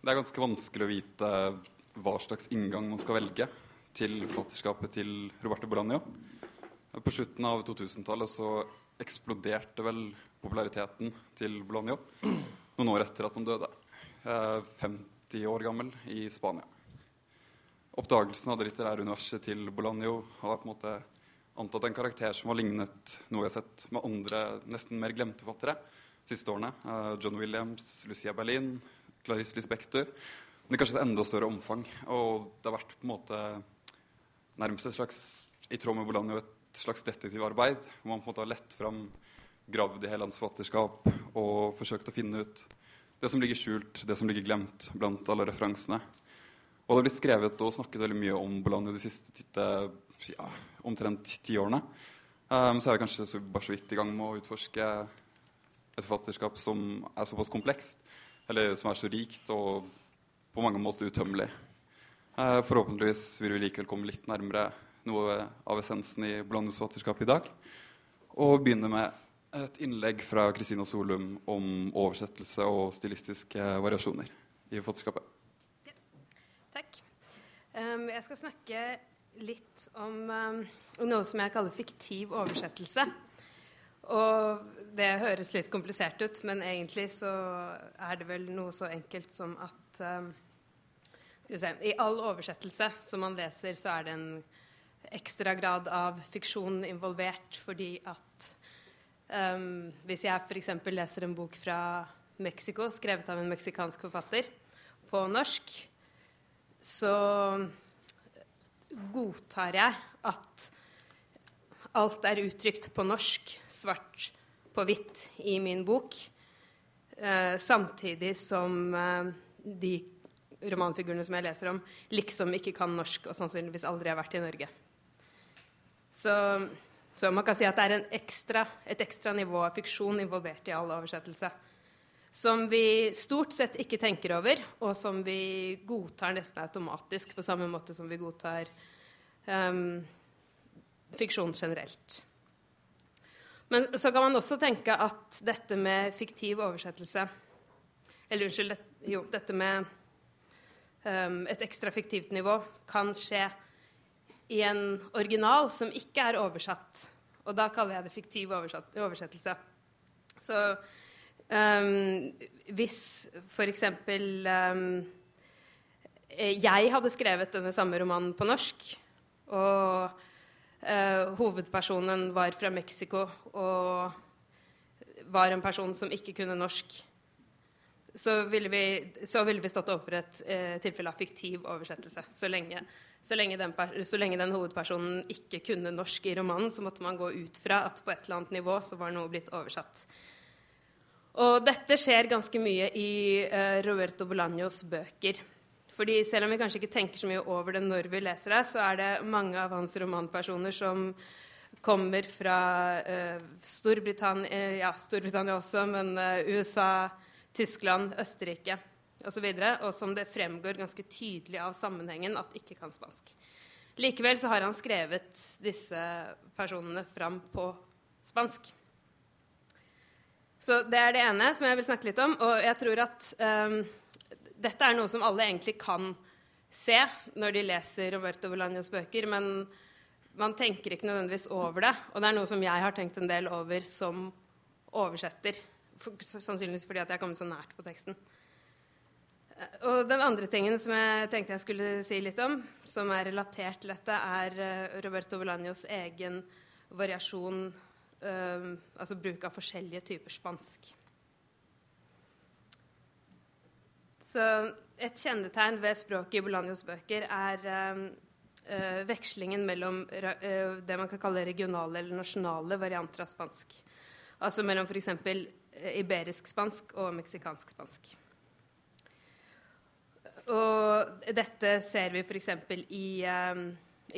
Det er ganske vanskelig å vite hva slags inngang man skal velge til forfatterskapet til Roberto Bolaño. På slutten av 2000-tallet så eksploderte vel populariteten til Bolaño noen år etter at han døde. 50 år gammel i Spania. Oppdagelsen av det litterære universet til Bolaño har på en måte antatt en karakter som har lignet noe jeg har sett med andre nesten mer glemte forfattere siste årene. Uh, John Williams, Lucia Berlin, Clarice Lispector. Men det er kanskje et enda større omfang. Og det har vært på en måte nærmest et slags, i tråd med Bolanjo et slags detektivarbeid. Hvor man på en måte har lett fram, gravd i hele hans forfatterskap og forsøkt å finne ut det som ligger skjult, det som ligger glemt blant alle referansene. Og det har blitt skrevet og snakket veldig mye om Bolanjo de siste ja, omtrent ti årene. Um, så er vi kanskje så, bare så vidt i gang med å utforske et forfatterskap som er såpass komplekst, eller som er så rikt og på mange måter utømmelig. Uh, forhåpentligvis vil vi likevel komme litt nærmere noe av essensen i Bolaños forfatterskap i dag. Og begynne med et innlegg fra Kristina Solum om oversettelse og stilistiske variasjoner i forfatterskapet. Ja. Takk. Um, jeg skal snakke litt om um, noe som jeg kaller fiktiv oversettelse. Og det høres litt komplisert ut, men egentlig så er det vel noe så enkelt som at um, se, I all oversettelse som man leser, så er det en ekstra grad av fiksjon involvert fordi at um, Hvis jeg f.eks. leser en bok fra Mexico, skrevet av en meksikansk forfatter, på norsk, så godtar jeg at alt er uttrykt på norsk, svart på hvitt, i min bok. Eh, samtidig som eh, de romanfigurene som jeg leser om, liksom ikke kan norsk og sannsynligvis aldri har vært i Norge. Så, så man kan si at det er ekstra, et ekstra nivå av fiksjon involvert i all oversettelse som vi stort sett ikke tenker over, og som vi godtar nesten automatisk, på samme måte som vi godtar um, fiksjon generelt. Men så kan man også tenke at dette med fiktiv oversettelse Eller unnskyld, det, jo, dette med um, et ekstra fiktivt nivå kan skje i en original som ikke er oversatt. Og da kaller jeg det fiktiv oversettelse. Så Um, hvis f.eks. Um, jeg hadde skrevet denne samme romanen på norsk, og uh, hovedpersonen var fra Mexico og var en person som ikke kunne norsk, så ville vi, så ville vi stått overfor et uh, tilfelle av fiktiv oversettelse. Så lenge, så, lenge den, så lenge, den, hovedpersonen ikke kunne norsk i romanen, så måtte man gå ut fra at på et eller annet nivå så var noe blitt oversatt. Og dette skjer ganske mye i uh, Roberto Bolaños bøker. Fordi selv om vi kanskje ikke tenker så mye over det når vi leser det, så er det mange av hans romanpersoner som kommer fra uh, Storbritannia, uh, ja, Storbritannia også, men USA, Tyskland, Østerrike osv., og, så og som det fremgår ganske tydelig av sammenhengen at ikke kan spansk. Likevel så har han skrevet disse personene fram på spansk. Så det er det ene som jeg vil snakke litt om. Og jeg tror at um, dette er noe som alle egentlig kan se når de leser Roberto Bolaños bøker, men man tenker ikke nødvendigvis over det. Og det er noe som jeg har tenkt en del over som oversetter. For, sannsynligvis fordi at jeg har kommet så nært på teksten. Og den andre tingen som jeg tenkte jeg skulle si litt om, som er relatert til dette, er eh, Roberto Bolaños egen variasjon uh, altså bruk av forskjellige typer spansk. Så et kjennetegn ved språket i Bolanjos bøker er uh, vekslingen mellom det man kan kalle regionale eller nasjonale varianter av spansk. Altså mellom f.eks. iberisk spansk og meksikansk spansk. Og dette ser vi f.eks. I, øh,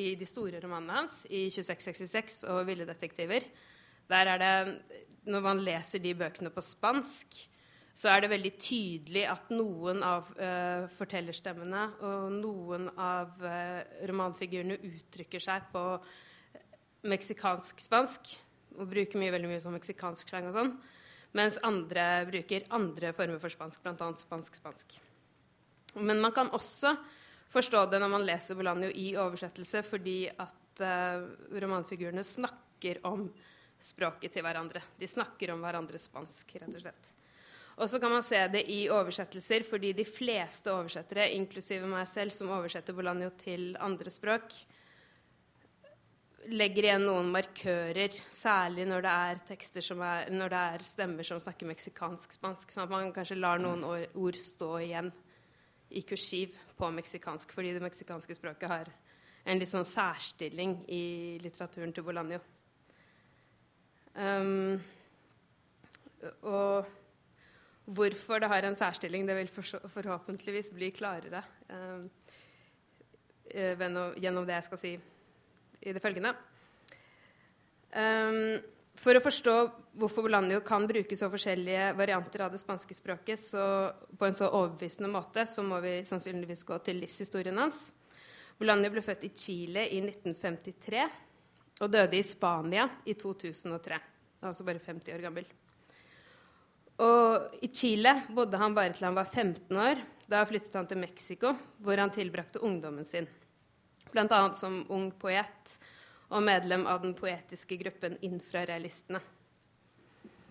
i de store romanene hans, i 2666 og Ville detektiver. Der er det Når man leser de bøkene på spansk, så er det veldig tydelig at noen av uh, fortellerstemmene og noen av uh, romanfigurene uttrykker seg på meksikansk-spansk og bruker mye, veldig mye sånn meksikansk slang og sånn, mens andre bruker andre former for spansk, bl.a. spansk-spansk. Men man kan også forstå det når man leser Bolanio i oversettelse, fordi at uh, romanfigurene snakker om språket til hverandre. De snakker om hverandre spansk, rett og slett. Og så kan man se det i oversettelser, fordi de fleste oversettere, inklusive meg selv, som oversetter Bolanjo til andre språk, legger igjen noen markører, særlig når det er tekster som er, når det er stemmer som snakker meksikansk-spansk, sånn at man kanskje lar noen ord stå igjen i kursiv på meksikansk, fordi det meksikanske språket har en litt sånn særstilling i litteraturen til Bolanjo. Um, og hvorfor det har en særstilling, det vil forhåpentligvis bli klarere um, gjennom det jeg skal si i det følgende. Um, for å forstå hvorfor Bolanjo kan bruke så forskjellige varianter av det spanske språket så, på en så overbevisende måte, så må vi sannsynligvis gå til livshistorien hans. Bolanjo ble født i Chile i 1953 og døde i Spania i 2003. Altså bare 50 år gammel. Og I Chile bodde han bare til han var 15 år. Da flyttet han til Mexico, hvor han tilbrakte ungdommen sin bl.a. som ung poet og medlem av den poetiske gruppen Infrarealistene.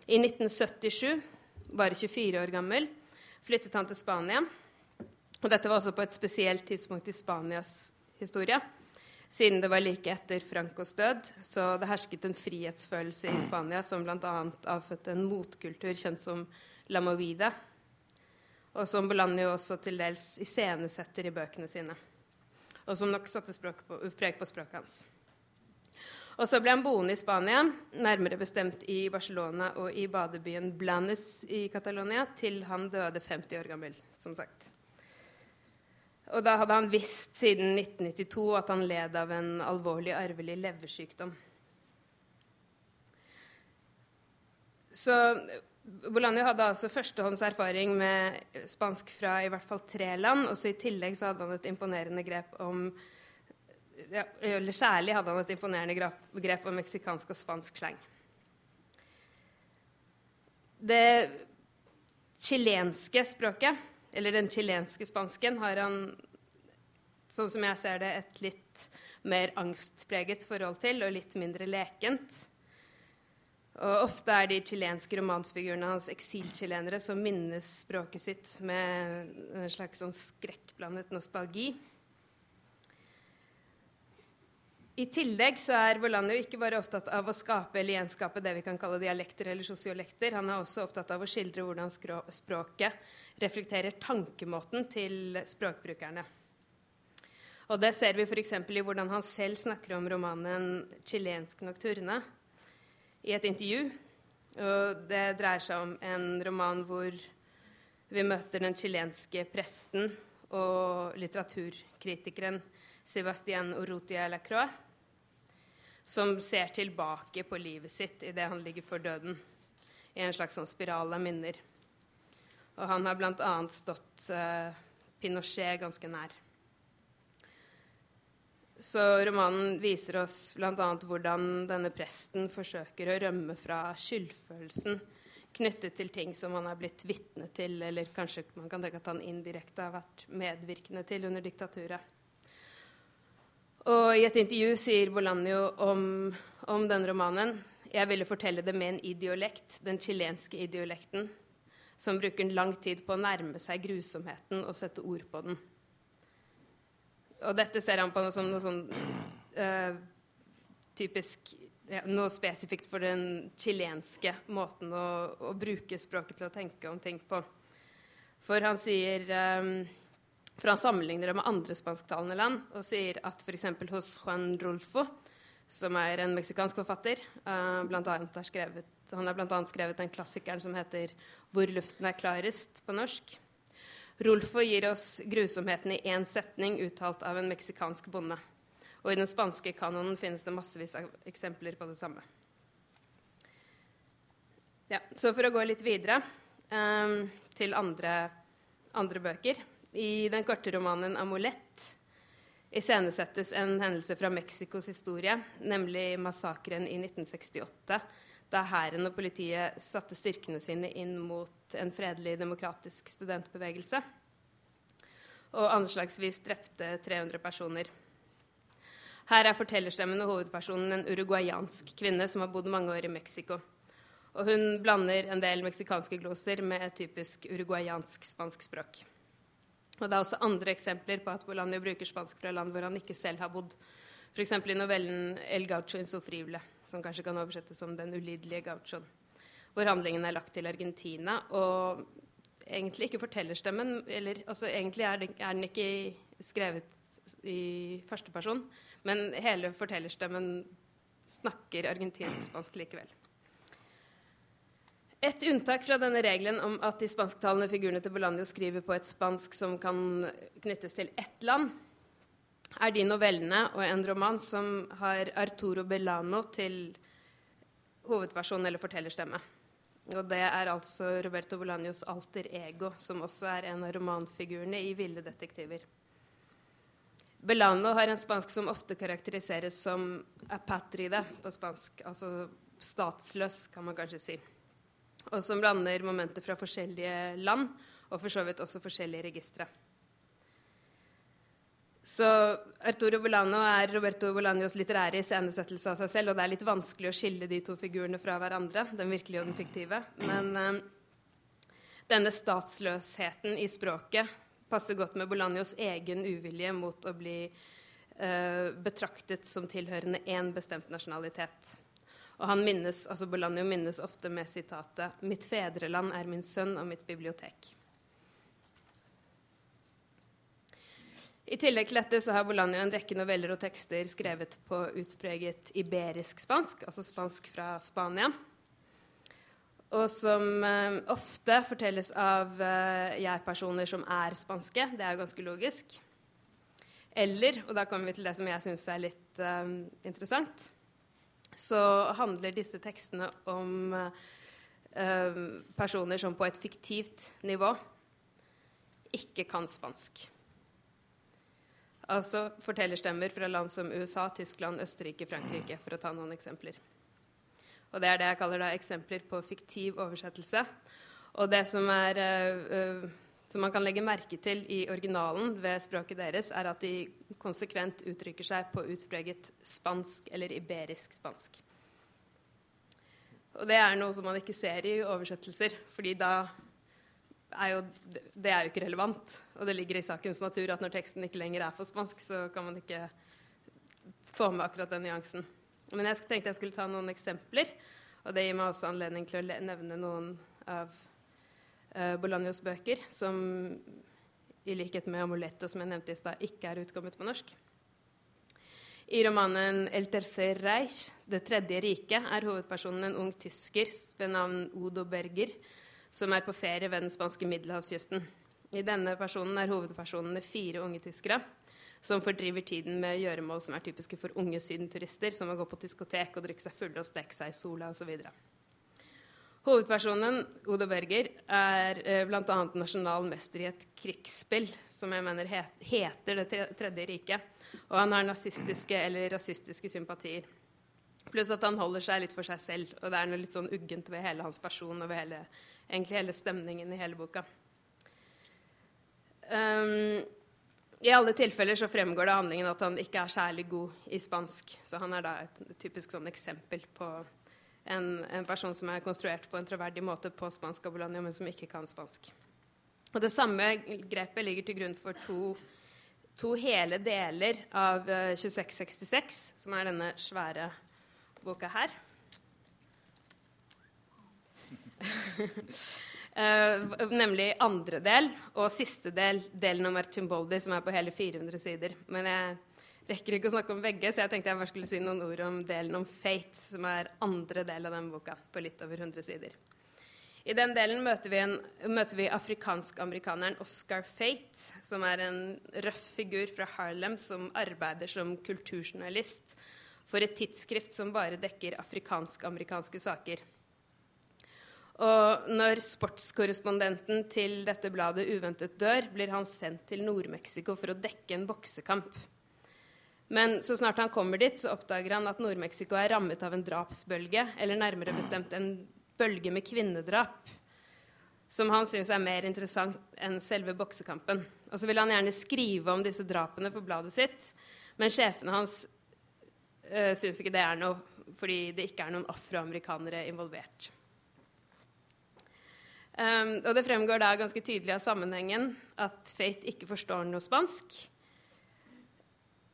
I 1977, bare 24 år gammel, flyttet han til Spania. Og dette var også på et spesielt tidspunkt i Spanias historie, siden det var like etter Francos død. Så det hersket en frihetsfølelse i Spania som bl.a. avfødte en motkultur kjent som la movida, og som Bolanjo også til dels iscenesetter i bøkene sine og som nok satte på, preg på språket hans. Og så ble han boende i Spania, nærmere bestemt i Barcelona og i badebyen Blanes i Catalonia, til han døde 50 år gammel, som sagt. Og da hadde han visst siden 1992 at han led av en alvorlig arvelig leversykdom. Så Bolanjo hadde altså førstehåndserfaring med spansk fra i hvert fall tre land. og så I tillegg så hadde han et imponerende grep om ja, eller Særlig hadde han et imponerende grep om meksikansk og spansk slang. Det chilenske språket, eller den chilenske spansken, har han, sånn som jeg ser det, et litt mer angstpreget forhold til, og litt mindre lekent. Og ofte er de chilenske romansfigurene hans eksilchilenere som minnes språket sitt med en slags sånn skrekkblandet nostalgi. I tillegg så er Bolanjo ikke bare opptatt av å skape eller gjenskape det vi kan kalle dialekter eller sosiolekter. Han er også opptatt av å skildre hvordan språket reflekterer tankemåten til språkbrukerne. Og det ser vi f.eks. i hvordan han selv snakker om romanen 'Chilensk nocturne', i et intervju. Og det dreier seg om en roman hvor vi møter den chilenske presten og litteraturkritikeren Sebastian Orotia Lacroix, som ser tilbake på livet sitt idet han ligger for døden, i en slags sånn spiral av minner. Og han har bl.a. stått uh, Pinochet ganske nær. Så romanen viser oss bl.a. hvordan denne presten forsøker å rømme fra skyldfølelsen knyttet til ting som han er blitt vitne til, eller kanskje man kan tenke at han indirekte har vært medvirkende til under diktaturet. Og I et intervju sier Bolanjo om, om denne romanen jeg ville fortelle det med en idiolekt, den chilenske idiolekten, som bruker lang tid på å nærme seg grusomheten og sette ord på den. Og dette ser han på noe som noe sånn uh, typisk ja, Noe spesifikt for den chilenske måten å, å, bruke språket til å tenke om ting på. For han sier um, For han sammenligner det med andre spansktalende land og sier at f.eks. hos Juan Rolfo, som er en meksikansk forfatter, uh, blant annet har skrevet, han har bl.a. skrevet den klassikeren som heter 'Hvor luften er klarest' på norsk. Rolfo gir oss grusomheten i én setning uttalt av en meksikansk bonde. Og i den spanske kanonen finnes det massevis av eksempler på det samme. Ja, så for å gå litt videre um, til andre, andre, bøker. I den korte romanen 'Amulett' iscenesettes en hendelse fra Mexicos historie, nemlig massakren i 1968 da hæren og politiet satte styrkene sine inn mot en fredelig demokratisk studentbevegelse. og anslagsvis drepte 300 personer. Her er fortellerstemmen og hovedpersonen en uruguayansk kvinne som har bodd mange år i Mexico. Og hun blander en del meksikanske gloser med et typisk uruguayansk spansk språk. Og det er også andre eksempler på at Bolanjo bruker spansk fra land hvor han ikke selv har bodd. F.eks. i novellen 'El gaucho insofrible', som kanskje kan oversettes som 'Den ulidelige gauchoen', hvor handlingen er lagt til Argentina. Og egentlig ikke fortellerstemmen eller, altså, Egentlig er, det, er, den ikke skrevet i første person, men hele fortellerstemmen snakker argentinsk-spansk likevel. Et unntak fra denne regelen om at de spansktalende figurene til Bolandio skriver på et spansk som kan knyttes til ett land, er de novellene og en roman som har Arturo Bellano til hovedperson eller fortellerstemme. Og det er altså Roberto Bolanios alter ego, som også er en av romanfigurene i 'Ville detektiver'. Bellano har en spansk som ofte karakteriseres som apatride på spansk, altså statsløs, kan man kanskje si. Og som blander momenter fra forskjellige land, og for så vidt også forskjellige registre. Så Arturo Bolano er Roberto Bolanios litterære iscenesettelse av seg selv, og det er litt vanskelig å skille de to figurene fra hverandre, den virkelige og den fiktive. Men eh, denne statsløsheten i språket passer godt med Bolanios egen uvilje mot å bli eh, betraktet som tilhørende én bestemt nasjonalitet. Og han minnes, altså Bolanio minnes ofte med sitatet 'Mitt fedreland er min sønn og mitt bibliotek'. I tillegg til dette så har Bolanio en rekke noveller og tekster skrevet på utpreget iberisk spansk, altså spansk fra Spania. Og som eh, ofte fortelles av eh, jeg-personer som er spanske. Det er ganske logisk. Eller, og da kommer vi til det som jeg syns er litt eh, interessant, så handler disse tekstene om eh, personer som på et fiktivt nivå ikke kan spansk. Altså fortellerstemmer fra land som USA, Tyskland, Østerrike, Frankrike, for å ta noen eksempler. Og det er det jeg kaller da eksempler på fiktiv oversettelse. Og det som, er, uh, som man kan legge merke til i originalen ved språket deres, er at de konsekvent uttrykker seg på utpreget spansk eller iberisk spansk. Og det er noe som man ikke ser i oversettelser, fordi da er jo, det er jo ikke relevant. Og det ligger i sakens natur at når teksten ikke lenger er på spansk, så kan man ikke få med akkurat den nyansen. Men jeg tenkte jeg skulle ta noen eksempler, og det gir meg også anledning til å nevne noen av uh, Bolanios bøker som i likhet med 'Amuletto', som jeg nevnte i stad, ikke er utkommet på norsk. I romanen 'El tercer Reich', 'Det tredje riket', er hovedpersonen en ung tysker ved navn Odo Berger, som er på ferie ved den spanske middelhavskysten. I denne personen er hovedpersonene fire unge tyskere som fordriver tiden med gjøremål som er typiske for unge sydenturister, som å gå på diskotek og drikke seg fulle og stekke seg i sola osv. Hovedpersonen, Odo Berger, er eh, bl.a. nasjonal mester i et krigsspill som jeg mener het, heter Det tredje riket. Og han har nazistiske eller rasistiske sympatier. Pluss at han holder seg litt for seg selv, og det er noe litt sånn uggent ved hele hans person og ved hele egentlig hele stemningen i hele boka. Um, I alle tilfeller så fremgår det av handlingen at han ikke er særlig god i spansk. Så han er da et typisk sånn eksempel på en, en, person som er konstruert på en troverdig måte på spansk og Bologna, men som ikke kan spansk. Og Det samme grepet ligger til grunn for to, to hele deler av uh, eh, 2666, som er denne svære boka her. uh, nemlig andre del og siste del, delen nummer Archimboldi, som er på hele 400 sider. Men jeg rekker ikke å snakke om begge, så jeg tenkte jeg bare skulle si noen ord om delen om Fate, som er andre del av den boka, på litt over 100 sider. I den delen møter vi, vi afrikansk-amerikaneren Oscar Fate, som er en røff figur fra Harlem som arbeider som kulturjournalist for et tidsskrift som bare dekker afrikansk-amerikanske saker. Og når sportskorrespondenten til dette bladet uventet dør, blir han sendt til Nord-Mexico for å dekke en boksekamp. Men så snart han kommer dit, så oppdager han at Nord-Mexico er rammet av en drapsbølge, eller nærmere bestemt en bølge med kvinnedrap, som han syns er mer interessant enn selve boksekampen. Og så vil han gjerne skrive om disse drapene for bladet sitt, men sjefene hans øh, syns ikke det er noe fordi det ikke er noen afroamerikanere involvert. Um, og det fremgår da ganske tydelig av sammenhengen at Fate ikke forstår noe spansk.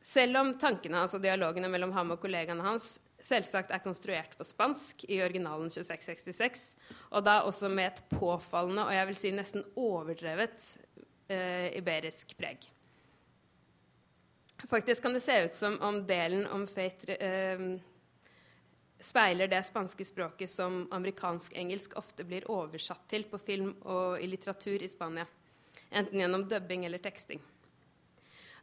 Selv om tankene hans og dialogene mellom ham og kollegaene hans selvsagt er konstruert på spansk i originalen 2666, og da også med et påfallende og jeg vil si nesten overdrevet eh, iberisk preg. Faktisk kan det se ut som om delen om Fate eh, speiler det spanske språket som amerikansk-engelsk ofte blir oversatt til på film og i litteratur i Spania, enten gjennom dubbing eller teksting.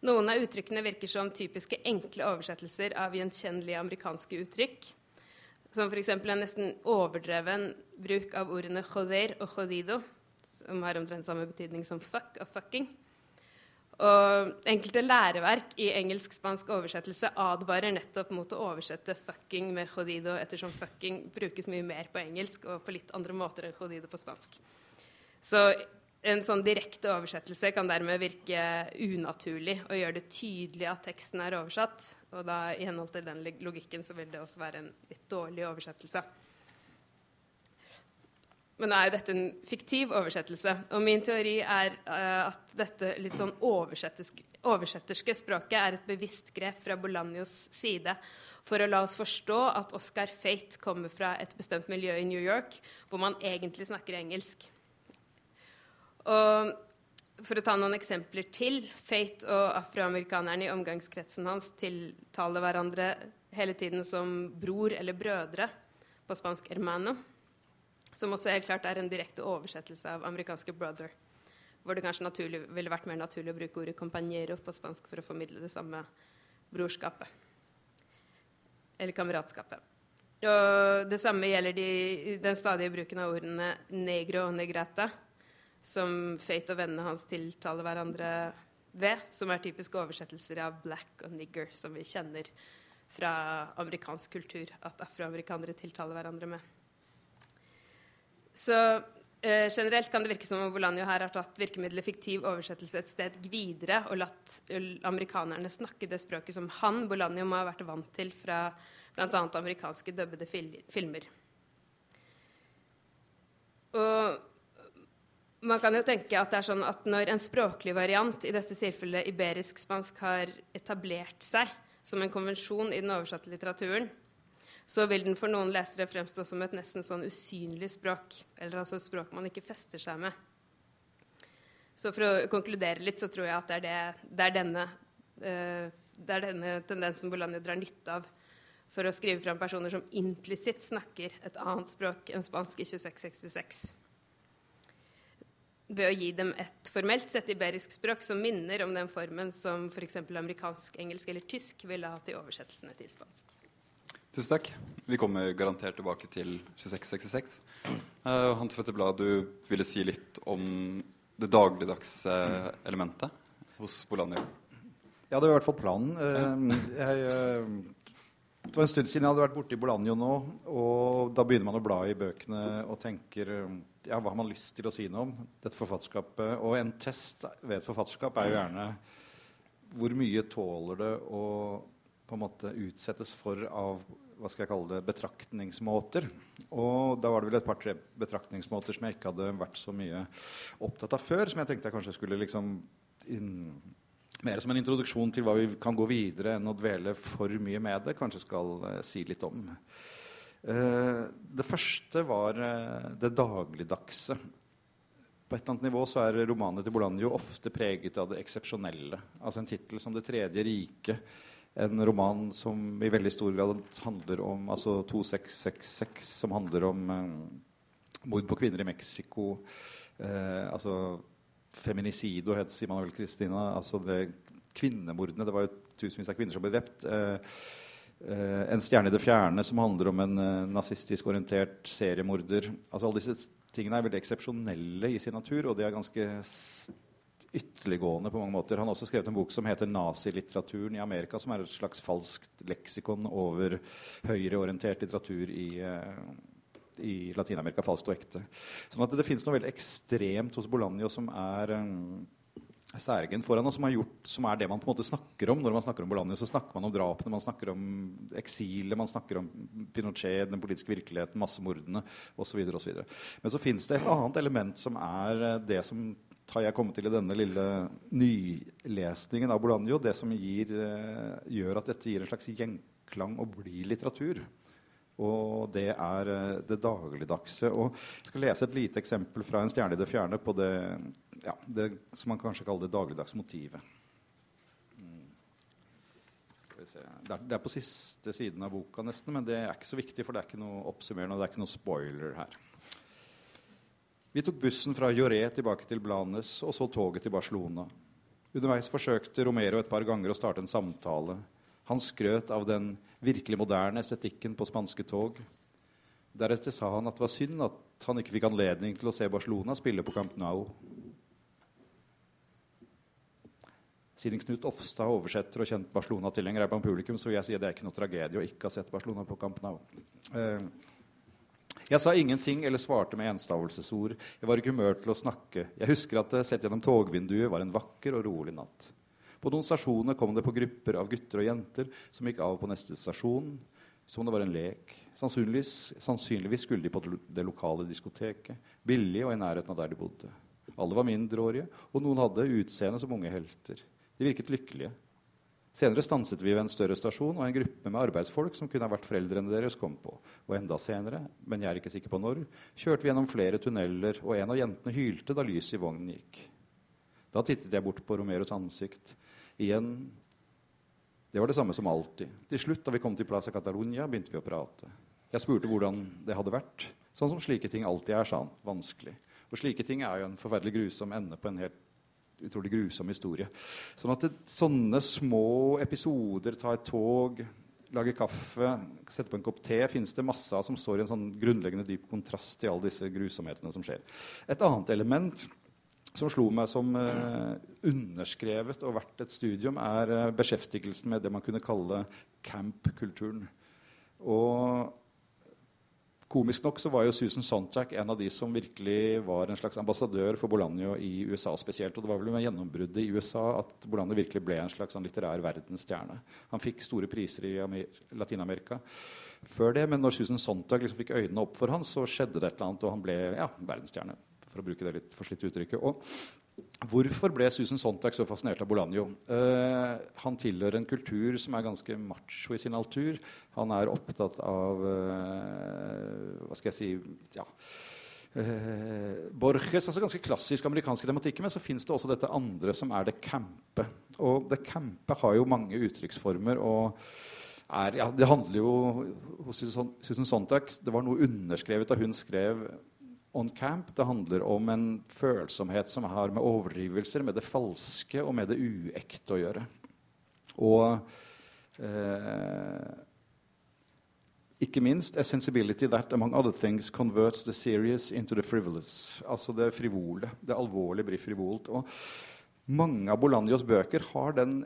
Noen av uttrykkene virker som typiske enkle oversettelser av gjenkjennelige amerikanske uttrykk. Som f.eks. en nesten overdreven bruk av ordene 'joder' og 'jodido', som har omtrent samme betydning som 'fuck' og 'fucking'. Og enkelte læreverk i engelsk-spansk oversettelse advarer nettopp mot å oversette 'fucking' med 'jodido', ettersom 'fucking' brukes mye mer på engelsk og på litt andre måter enn 'jodido' på spansk. Så en sånn direkte oversettelse kan dermed virke unaturlig og gjøre det tydelig at teksten er oversatt. Og da i henhold til den logikken så vil det også være en litt dårlig oversettelse. Men nå er jo dette en fiktiv oversettelse. Og min teori er uh, at dette litt sånn oversetterske språket er et bevisst grep fra Bolanios side for å la oss forstå at Oscar Fate kommer fra et bestemt miljø i New York hvor man egentlig snakker engelsk. Og for å ta noen eksempler til Fate og afroamerikanerne i omgangskretsen hans tiltaler hverandre hele tiden som bror eller brødre, på spansk 'hermano', som også helt klart er en direkte oversettelse av amerikanske 'brother', hvor det kanskje naturlig, ville vært mer naturlig å bruke ordet 'compañero' på spansk for å formidle det samme brorskapet. Eller kameratskapet. Og det samme gjelder de, den stadige bruken av ordene 'negro' og 'negrata', som Fate og vennene hans tiltaler hverandre ved, som er typiske oversettelser av 'black' og 'nigger', som vi kjenner fra amerikansk kultur at afroamerikanere tiltaler hverandre med. Så eh, generelt kan det virke som om Bolanjo her har tatt virkemidlet fiktiv oversettelse et sted videre og latt amerikanerne snakke det språket som han, Bolanjo, må ha vært vant til fra bl.a. amerikanske dubbede fil filmer. Og man kan jo tenke at det er sånn at når en språklig variant, i dette tilfellet iberisk-spansk, har etablert seg som en konvensjon i den oversatte litteraturen, så vil den for noen lesere fremstå som et nesten sånn usynlig språk. Eller altså et språk man ikke fester seg med. Så for å konkludere litt, så tror jeg at det er, det, det er, denne, uh, det er denne tendensen Bolanjo drar nytte av for å skrive fram personer som implisitt snakker et annet språk enn spansk i 2666 ved å gi dem et formelt sett iberisk språk som minner om den formen som f.eks. amerikansk, engelsk eller tysk ville hatt i oversettelsene til spansk. Tusen takk. Vi kommer garantert tilbake til 2666. Uh, Hans Petter Blad, du ville si litt om det dagligdagse elementet hos Bolanio? Ja, det var i hvert fall planen. Uh, jeg, uh, det var en stund siden jeg hadde vært borte i Bolanjo nå, og da begynner man å bla i bøkene og tenker ja, hva har man lyst til å si noe om dette forfatterskapet? Og en test ved et forfatterskap er jo gjerne hvor mye tåler det å på en måte utsettes for av hva skal jeg kalle det, betraktningsmåter. Og da var det vel et par-tre betraktningsmåter som jeg ikke hadde vært så mye opptatt av før, som jeg tenkte jeg kanskje skulle liksom inn, mer som en introduksjon til hva vi kan gå videre enn å dvele for mye med det, kanskje skal eh, si litt om. Eh, det første var eh, det dagligdagse. På et eller annet nivå så er romanene til Bolanjo ofte preget av det eksepsjonelle. Altså en tittel som 'Det tredje riket', en roman som i veldig stor grad handler om altså 2666, som handler om eh, mord på kvinner i Mexico. Eh, altså feminicido, sier man vel, Kristina. Altså det, kvinnemordene. Det var jo tusenvis av kvinner som ble drept. Eh, Uh, en stjerne i det fjerne, som handler om en uh, nazistisk orientert seriemorder. Altså Alle disse tingene er veldig eksepsjonelle i sin natur, og de er ganske ytterliggående på mange måter. Han har også skrevet en bok som heter 'Nazilitteraturen i Amerika', som er et slags falskt leksikon over høyreorientert litteratur i, uh, i Latin-Amerika. Falskt og ekte. Sånn at det, finnes noe veldig ekstremt hos Bolanjo som er um, Særegen foran og som, gjort, som, er det man på en måte snakker om når man snakker om Bolanjo, Så snakker man om drapene, man snakker om eksilet, man snakker om Pinochet, den politiske virkeligheten, massemordene osv. Men så fins det et annet element som er eh, det som har jeg kommet til i denne lille nylesningen av Bolanjo, Det som gir, eh, gjør at dette gir en slags gjenklang og blir litteratur. Og det er eh, det dagligdagse. Og jeg skal lese et lite eksempel fra En stjerne i det fjerne på det, ja, det som man kanskje kaller det dagligdagse motivet. Mm. Det er, på siste siden av boka, nesten, men det er ikke så viktig, for det er ikke noe oppsummerende det er ikke noe spoiler her. Vi tok bussen fra Joré tilbake til Blanes og så toget til Barcelona. Underveis forsøkte Romero et par ganger å starte en samtale. Han skrøt av den virkelig moderne estetikken på spanske tog. Deretter sa han at det var synd at han ikke fikk anledning til å se Barcelona spille på Camp Nou. Siden Knut Ofstad oversetter og kjent Barcelona-tilhenger er blant publikum, så vil jeg si at det er ikke noe tragedie å ikke ha sett Barcelona på Camp Nou. Eh, jeg sa ingenting eller svarte med enstavelsesord. Jeg var ikke humør til å snakke. Jeg husker at det sett gjennom togvinduet var en vakker og rolig natt. På noen stasjoner kom det på grupper av gutter og jenter som gikk av på neste stasjon som om det var en lek. Sannsynligvis, sannsynligvis skulle de på det lokale diskoteket. Billig og i nærheten av der de bodde. Alle var mindreårige, og noen hadde utseende som unge helter. De virket lykkelige. Senere stanset vi ved en større stasjon, og en gruppe med arbeidsfolk som kunne ha vært foreldrene deres, kom på. Og enda senere, men jeg er ikke sikker på når, kjørte vi gjennom flere tunneler, og en av jentene hylte da lyset i vognen gikk. Da tittet jeg bort på Romeros ansikt. Igjen Det var det samme som alltid. Til slutt, da vi kom til Plaza Catalunya, begynte vi å prate. Jeg spurte hvordan det hadde vært. Sånn som slike ting alltid er, sa han. Vanskelig. Og slike ting er jo en forferdelig grusom ende på en helt utrolig grusom historie. Sånn at det, sånne små episoder, ta et tog, lage kaffe, sette på en kopp te, finnes det masse av som står i en sånn grunnleggende dyp kontrast til alle disse grusomhetene som skjer. Et annet element som slo meg som eh, underskrevet og verdt et studium, er eh, beskjeftigelsen med det man kunne kalle camp-kulturen. Og Komisk nok så var jo Susan Sontag en av de som virkelig var en slags ambassadør for Bolanjo i USA spesielt. Og det var vel med gjennombruddet i USA at Bolanjo virkelig ble en slags sånn litterær verdensstjerne. Han fikk store priser i Latin-Amerika før det, men når Susan Sontag liksom fikk øynene opp for han, så skjedde det et eller annet, og han ble ja, verdensstjerne. For å bruke det litt forslitte uttrykket. Og Hvorfor ble Susan Sontag så fascinert av Bolanjo? Uh, han tilhører en kultur som er ganske macho i sin altur. Han er opptatt av uh, Hva skal jeg si ja, uh, Borges, altså ganske klassisk amerikanske tematikker. Men så fins det også dette andre som er det campe. Og det campe har jo mange uttrykksformer. og er, ja, det handler jo hos Susan Sontag Det var noe underskrevet da hun skrev on camp. Det handler om en følsomhet som har med overdrivelser, med det falske og med det uekte å gjøre. Og eh, ikke minst a sensibility that, among other things, converts the serious into the frivolous. Altså det frivole. Det alvorlige blir frivolt. Og mange av Bolanjos bøker har den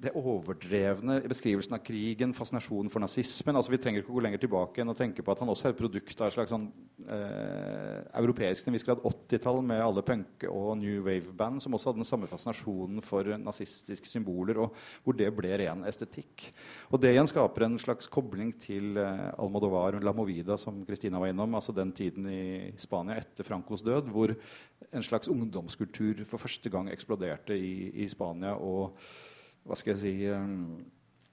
det overdrevne beskrivelsen av krigen, fascinasjonen for nazismen. altså Vi trenger ikke å gå lenger tilbake enn å tenke på at han også er et produkt av et slags sånn, eh, europeisk til en viss grad 80-tall med alle punk- og new wave-band som også hadde den samme fascinasjonen for nazistiske symboler, og hvor det ble ren estetikk. Og Det igjen skaper en slags kobling til eh, Almodovar og La Movida, som Kristina var innom, altså den tiden i Spania etter Francos død, hvor en slags ungdomskultur for første gang eksploderte i, i Spania. og hva skal jeg si um,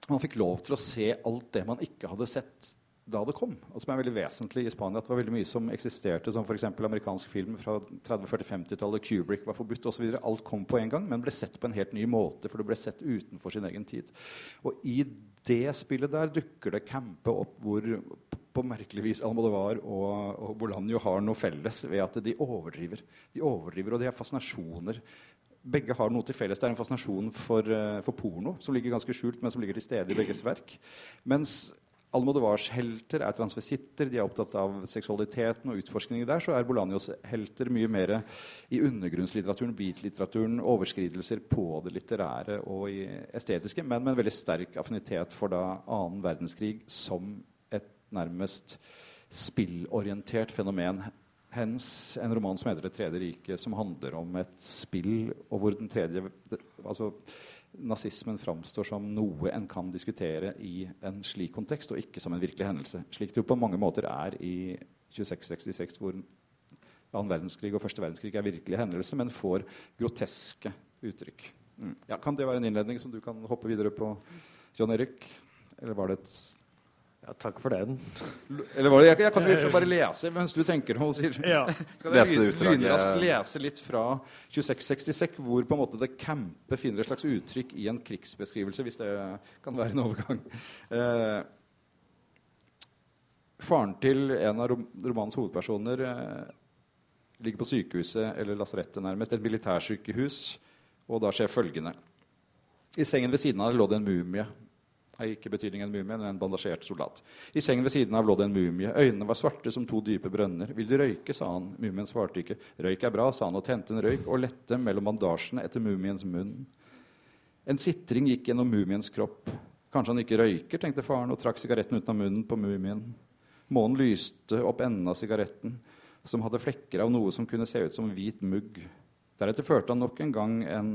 Man fikk lov til å se alt det man ikke hadde sett da det kom. Og som er veldig vesentlig i Spania. At det var veldig mye som eksisterte, som f.eks. amerikansk film fra 30-40-50-tallet. Kubrick var forbudt osv. Alt kom på en gang, men ble sett på en helt ny måte. For det ble sett utenfor sin egen tid. Og i det spillet der dukker det campe opp hvor på merkelig vis Almodovar og, og Bolanjo har noe felles ved at de overdriver. De overdriver, og de har fascinasjoner begge har noe til felles. Det er en fascinasjon for, uh, for, porno som ligger ganske skjult, men som ligger til stede i begges verk. Mens Almodovars helter er transvisitter, de er opptatt av seksualiteten og utforskningen der. Så er Bolanios helter mye mer i undergrunnslitteraturen, beat-litteraturen, overskridelser på det litterære og i estetiske, men med en veldig sterk affinitet for da annen verdenskrig som et nærmest spillorientert fenomen hens en roman som heter 'Det tredje riket', som handler om et spill, og hvor den tredje altså nazismen framstår som noe en kan diskutere i en slik kontekst, og ikke som en virkelig hendelse. Slik det jo på mange måter er i 2666, hvor annen verdenskrig og første verdenskrig er virkelige hendelser, men får groteske uttrykk. Mm. Ja, kan det være en innledning som du kan hoppe videre på, John Erik? Eller var det et ja, takk for den. Eller var det, jeg, jeg kan jo bare lese mens du tenker noe. Sier. Ja. Skal jeg begynne raskt lese litt fra 2666, hvor på en måte det campe finner et slags uttrykk i en krigsbeskrivelse, hvis det kan være en overgang. Eh, faren til en av romanens hovedpersoner eh, ligger på sykehuset, eller lasarettet nærmest, et militærsykehus, og da skjer følgende. I sengen ved siden av lå det en mumie er ikke betydningen en mumie, men en bandasjert soldat. I sengen ved siden av lå det en mumie. Øynene var svarte som to dype brønner. 'Vil du røyke?' sa han. Mumien svarte ikke. 'Røyk er bra', sa han og tente en røyk og lette mellom bandasjene etter mumiens munn. En sitring gikk gjennom mumiens kropp. Kanskje han ikke røyker, tenkte faren og trakk sigaretten ut av munnen på mumien. Månen lyste opp enden av sigaretten, som hadde flekker av noe som kunne se ut som hvit mugg. Deretter førte han nok en gang en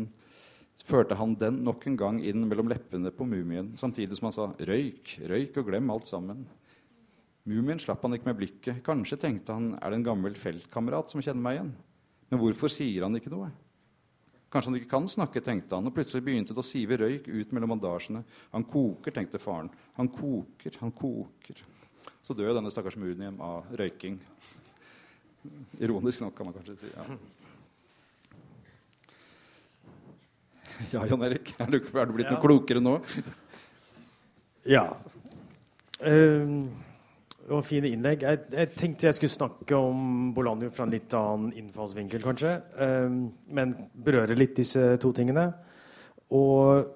førte han den nok en gang inn mellom leppene på mumien, samtidig som han sa 'røyk, røyk og glem alt sammen'. Mumien slapp han ikke med blikket. Kanskje tenkte han 'er det en gammel feltkamerat som kjenner meg igjen'? Men hvorfor sier han ikke noe? Kanskje han ikke kan snakke, tenkte han, og plutselig begynte det å sive røyk ut mellom bandasjene. Han koker, tenkte faren. Han koker, han koker. Så dør denne stakkars Munium av røyking. Ironisk nok, kan man kanskje si. ja. Ja, Jan Erik, er du, er du blitt ja. noe klokere nå? Ja. Um, det var fine innlegg. Jeg, jeg, tenkte jeg skulle snakke om Bolanjo fra en litt annen innfallsvinkel, kanskje. Um, men berøre litt disse to tingene. Og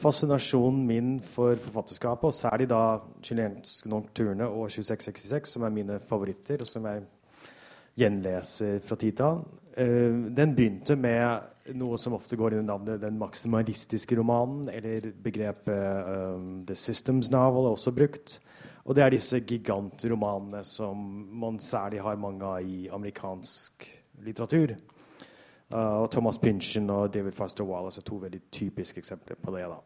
fascinasjonen min for forfatterskapet, og særlig da 'Chilensk nocturne' og 2666, som er mine favoritter, og som jeg gjenleser fra tid til annen, den begynte med noe som ofte går under navnet den maksimalistiske romanen, eller begrepet um, 'The Systems Novel' er også brukt. Og det er disse gigantromanene som man særlig har mange av i amerikansk litteratur. Uh, Thomas Pynchon og David Foster Wallace er to veldig typiske eksempler på det. da.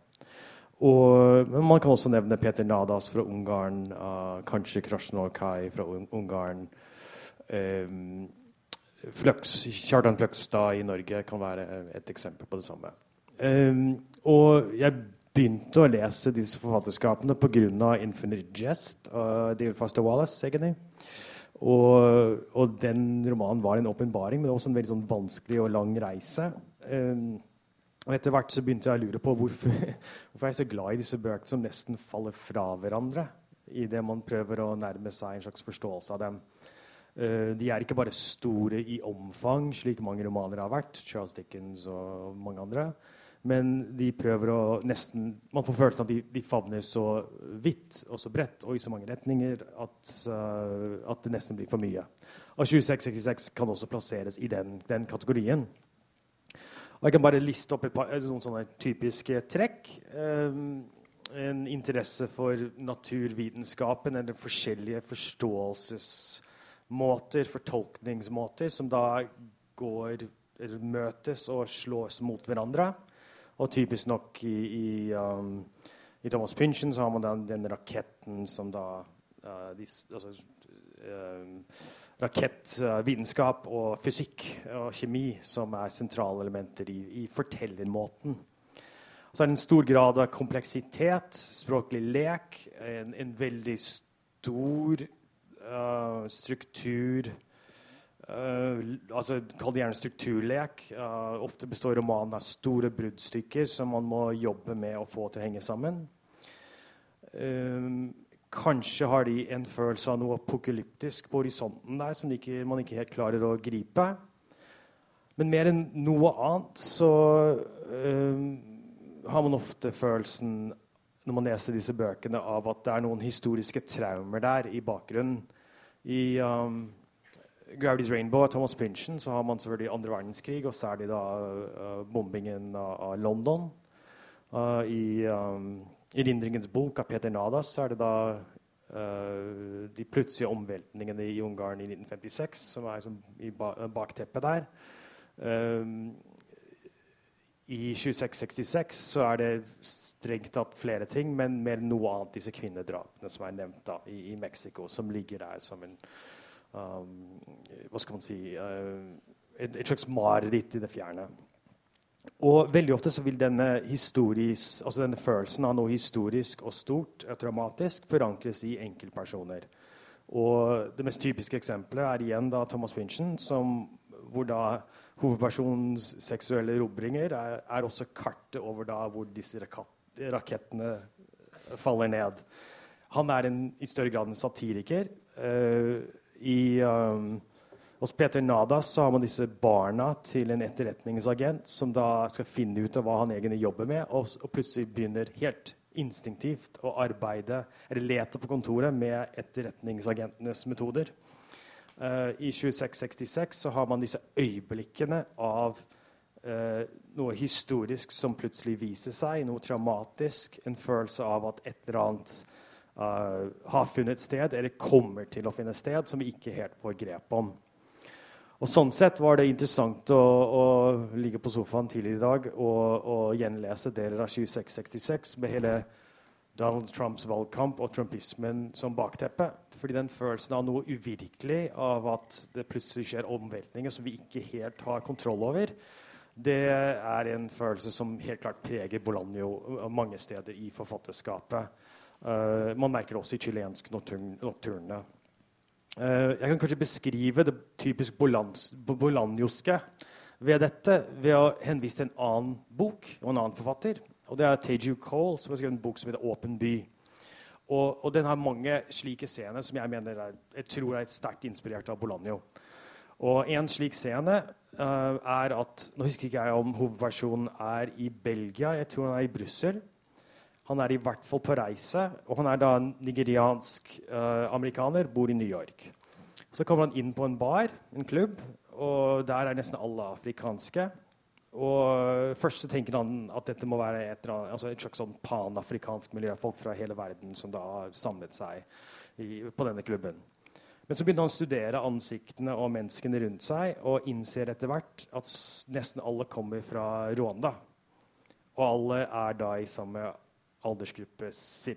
Og, men man kan også nevne Peter Nadas fra Ungarn, uh, kanskje Krasjnor Kai fra Ungarn. Um, Fløks, Kjartan Fløgstad i Norge kan være et eksempel på det samme. Um, og jeg begynte å lese disse forfatterskapene pga. 'Infinite Jest' av David Foster Wallace. Og, og, den romanen var en åpenbaring, men også en veldig sånn vanskelig og lang reise. Um, og etter hvert så begynte jeg å lure på hvorfor, hvorfor jeg er så glad i disse bøkene som nesten faller fra hverandre idet man prøver å nærme seg en slags forståelse av dem. Uh, de er ikke bare store i omfang, slik mange romaner har vært. Charles Dickens og mange andre. Men de prøver å nesten Man får følelsen av at de, de, favner så vidt og så bredt og i så mange retninger at, uh, at det nesten blir for mye. Og 2666 kan også plasseres i den, den kategorien. Og Jeg kan bare liste opp par, noen sånne typiske trekk. Um, en interesse for naturvitenskapen eller forskjellige forståelses måter, fortolkningsmåter, som da går, møtes og slås mot hverandre. Og typisk nok i, i, um, i Thomas Pynchon så har man den, den raketten som da uh, de, altså, uh, Rakettvitenskap uh, og fysikk og kjemi som er sentrale elementer i, i fortellermåten. Så er det en stor grad av kompleksitet, språklig lek, en, en veldig stor uh, struktur uh, altså Kall det gjerne strukturlek. Uh, ofte består romanen av store bruddstykker som man må jobbe med å få til å henge sammen. kanskje har de en følelse av noe apokalyptisk på horisonten der som ikke, man ikke helt klarer å gripe. Men mer enn noe annet så har man ofte følelsen når man leser disse bøkene, av at det er noen historiske traumer der i bakgrunnen. I um, Gravity's Rainbow av Thomas Pynchon så har man selvfølgelig andre verdenskrig, og særlig da uh, bombingen av, av London. Uh, I um, erindringens bok av Peter Nadas så er det da uh, de plutselige omveltningene i Ungarn i 1956, som er som i ba bakteppet der. Um, I 2666 så er det strengt tatt flere ting, men mer noe annet disse kvinnedrapene som er nevnt da, i, i Mexico, som ligger der som en um, Hva skal man si uh, et, et, slags mareritt i det fjerne. Og veldig ofte så vil denne, altså denne følelsen av noe historisk og stort og dramatisk forankres i enkeltpersoner. Og det mest typiske eksempelet er igjen da Thomas Pynchon, som, hvor da hovedpersonens seksuelle robringer er, er, også kartet over da hvor disse rakettene faller ned. Han er en, i større grad en satiriker. Uh, i... Um, hos Peter Nadas så har man disse barna til en etterretningsagent som da skal finne ut av hva han egentlig jobber med, og, og plutselig begynner helt instinktivt å arbeide eller lete på kontoret med etterretningsagentenes metoder. Uh, I 2666 så har man disse øyeblikkene av uh, noe historisk som plutselig viser seg, noe traumatisk, en følelse av at et eller annet uh, har funnet sted, eller kommer til å finne sted, som vi ikke helt får grep om. Og Sånn sett var det interessant å, å ligge på sofaen tidligere i dag og, og gjenlese deler av 2666 med hele Donald Trumps valgkamp og trumpismen som bakteppe. Fordi den følelsen av noe uvirkelig, av at det plutselig skjer omveltninger som vi ikke helt har kontroll over, det er en følelse som helt klart preger Bolanjo mange steder i forfatterskapet. Uh, man merker det også i chilensk nocturne. Uh, jeg kan kanskje beskrive det typisk bolanjoske ved dette ved å henvise til en annen bok og en annen forfatter. Og Det er Teju Cole, som har skrevet en bok som heter 'Åpen by'. Og, og, den har mange slike scener som jeg mener er, jeg tror er sterkt inspirert av Bolanjo. Og En slik scene uh, er at Nå husker ikke jeg om hovedpersonen er i Belgia. Jeg tror han er i Brussel. Han er i hvert fall på reise, og han er da en nigeriansk uh, amerikaner, bor i New York. Så kommer han inn på en bar, en klubb, og der er nesten alle afrikanske. Og Først så tenker han at dette må være et, altså et slags sånn panafrikansk miljø. Folk fra hele verden som da har samlet seg i, på denne klubben. Men så begynner han å studere ansiktene og menneskene rundt seg og innser etter hvert at nesten alle kommer fra Rwanda. Og alle er da i samme aldersgruppe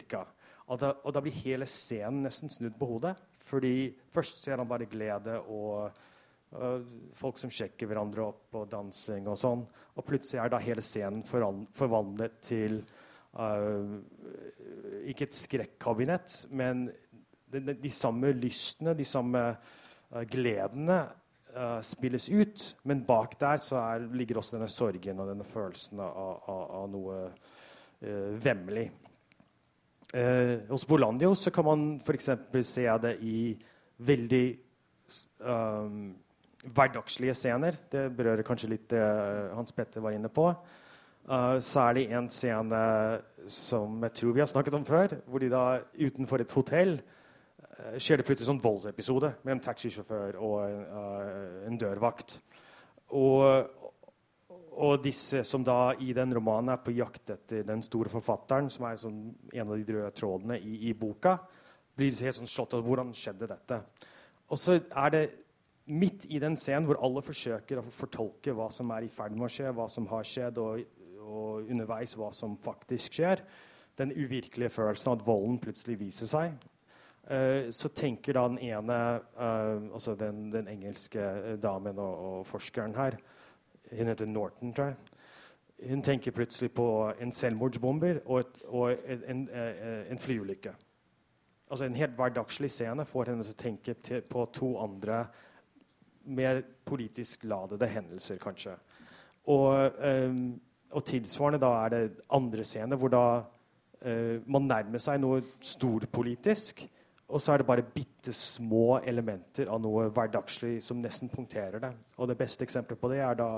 ca. Og, og, da blir hele scenen nesten snudd på hodet. Fordi først ser han bare glede og folk som sjekker hverandre opp og dansing og sånn. Og plutselig er da hele scenen forvandlet til uh, ikke et skrekkabinett, men de, de, de, samme lystene, de samme uh, gledene spilles ut. Men bak der så er, ligger også denne sorgen og denne følelsen av, av, av noe uh, vemmelig. Uh, hos Bolandio så kan man f.eks. se det i veldig um, hverdagslige scener. Det berører kanskje litt det uh, Hans Petter var inne på. Uh, særlig en scene som jeg tror vi har snakket om før, hvor de da utenfor et hotell uh, skjer det plutselig sånn voldsepisode mellom taxisjåfør og en, en dørvakt. Og, og disse som da i den romanen er på jakt etter den store forfatteren, som er sånn en av de røde trådene i, i boka, blir helt sånn slått av hvordan skjedde dette. Og så er det midt i den scenen hvor alle forsøker å fortolke hva som er i ferd med å skje, hva som har skjedd, og, og underveis hva som faktisk skjer, den uvirkelige følelsen at volden plutselig viser seg. Uh, så tenker da den ene, uh, altså den, den engelske damen og, og forskeren her, hun heter Norton, tror jeg. Hun tenker plutselig på en selvmordsbomber og, et, og en, en, eh, en, flyulykke. Altså En helt hverdagslig scene får henne til å tenke til, på to andre mer politisk ladede hendelser, kanskje. Og, um, og tilsvarende da er det andre scener hvor da uh, man nærmer seg noe storpolitisk. Og så er det bare bitte små elementer av noe hverdagslig som nesten punkterer det. Og det beste eksempelet på det er da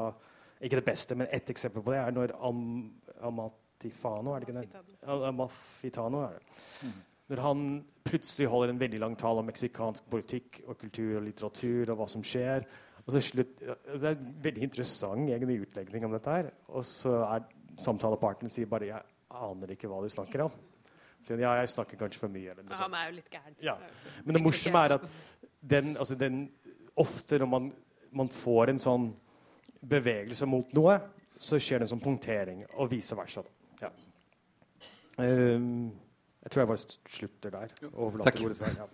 Ikke det beste, men ett eksempel på det er når Am Amatifano er det ikke det? Amafitano er det. Mm. Når han plutselig holder en veldig lang tale om meksikansk politikk og kultur og litteratur og hva som skjer. Og så slutt, det er en veldig interessant egentlig utlegning om dette her. Og så er samtalepartneren sier bare 'Jeg aner ikke hva du snakker om'. sier ja, jeg snakker kanskje for mye. Eller. Han er jo litt gæren. Ja. Men det morsomme er at den, altså den, ofte når man, man får en sånn bevegelse mot noe, så skjer det en sånn punktering, og vice versa. Ja. Um, jeg tror jeg bare slutter der. og Takk. Ja.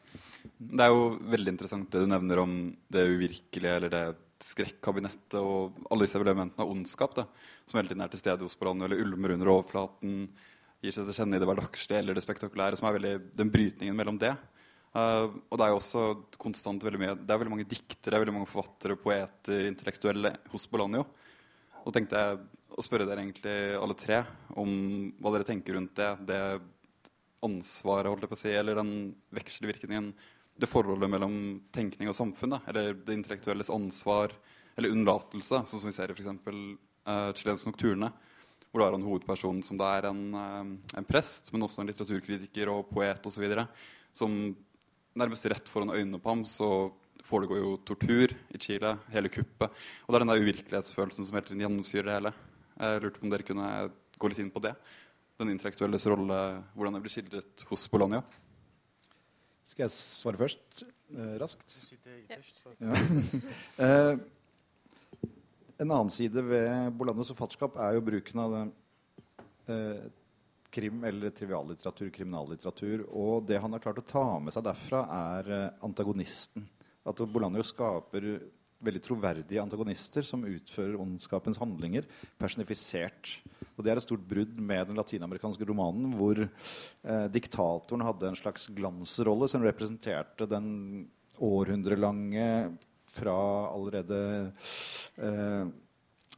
Det er jo veldig interessant det du nevner om det uvirkelige eller det skrekkabinettet og alle disse elementene av ondskap da, som hele tiden er til stede hos Polanyi, eller ulmer under overflaten, gir seg til kjenne i det hverdagslige eller det spektakulære, som er veldig den brytningen mellom det. Uh, og det er jo også konstant veldig mye Det er veldig mange diktere, veldig mange forfattere, poeter, intellektuelle hos Polanyi. Og tenkte jeg å spørre dere egentlig alle tre om hva dere tenker rundt det. det ansvaret, holdt jeg på å si, eller den vekselvirkningen, det forholdet mellom tenkning og samfunn, da, eller det intellektuelles ansvar, eller unnlatelse, sånn som vi ser i f.eks. Uh, Chilensk Nocturne, hvor du har en hovedperson som det er en, uh, en prest, men også en litteraturkritiker og poet osv., som nærmest rett foran øynene på ham så foregår jo tortur i Chile, hele kuppet. Og det er den der uvirkelighetsfølelsen som helt gjennomsyrer det hele. Jeg lurte på om dere kunne gå litt inn på det den intellektuelles rolle, hvordan det blir skildret hos Bologna? Skal jeg svare først? Eh, raskt? Du sitter ytterst, så- Ja. Eh, en annen side ved Bolognas forfatterskap er jo bruken av eh, krim eller triviallitteratur, kriminallitteratur. Og det han har klart å ta med seg derfra, er eh, antagonisten. At Bologna skaper veldig troverdige antagonister som utfører ondskapens handlinger personifisert. Og Det er et stort brudd med den latinamerikanske romanen, hvor eh, diktatoren hadde en slags glansrolle som representerte den århundrelange fra allerede eh,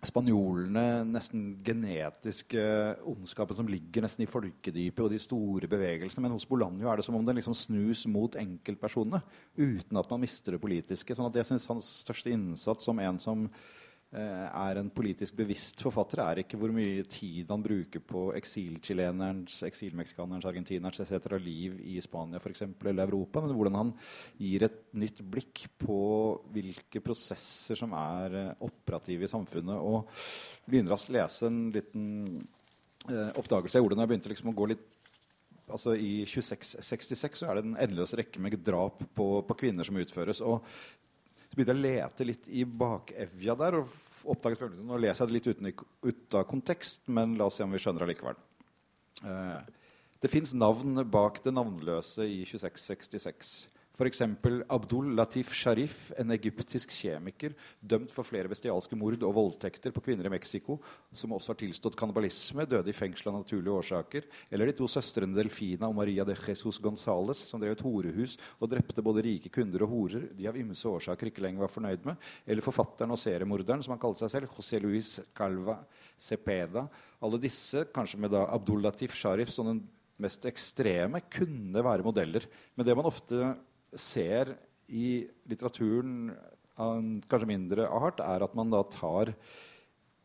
spanjolene nesten genetiske ondskapen som ligger nesten i folkedypet og de store bevegelsene. Men hos Bolanjo er det som om den liksom snus mot enkeltpersonene uten at man mister det politiske. sånn at jeg synes hans største innsats som en som er en politisk bevisst forfatter, er ikke hvor mye tid han bruker på eksilchilenerens, eksilmeksikanerens, argentinerens etc. liv i Spania for eksempel, eller Europa, men hvordan han gir et nytt blikk på hvilke prosesser som er eh, operative i samfunnet. Og begynner raskt å lese en liten eh, oppdagelse jeg gjorde når jeg begynte liksom å gå litt altså I 2666 så er det en endeløs rekke med drap på, på kvinner som utføres. og så begynte jeg å lete litt i bakevja der og oppdaget følgende. Nå leser jeg det litt uten, ut av kontekst, men la oss se om vi skjønner det likevel. Eh, det fins navn bak det navnløse i 2666. F.eks. Abdul Latif Sharif, en egyptisk kjemiker dømt for flere bestialske mord og voldtekter på kvinner i Mexico, som også har tilstått kannibalisme, døde i fengsel av naturlige årsaker. Eller de to søstrene Delfina og Maria de Jesus Gonzales, som drev et horehus og drepte både rike kunder og horer de av ymse årsaker ikke lenger var fornøyd med. Eller forfatteren og seriemorderen, som han kalte seg selv, José Luis Calva Cepeda. Alle disse, kanskje med da Abdul Latif Sharif som den mest ekstreme, kunne være modeller. Men det man ofte ser i litteraturen av en kanskje mindre art, er at man da tar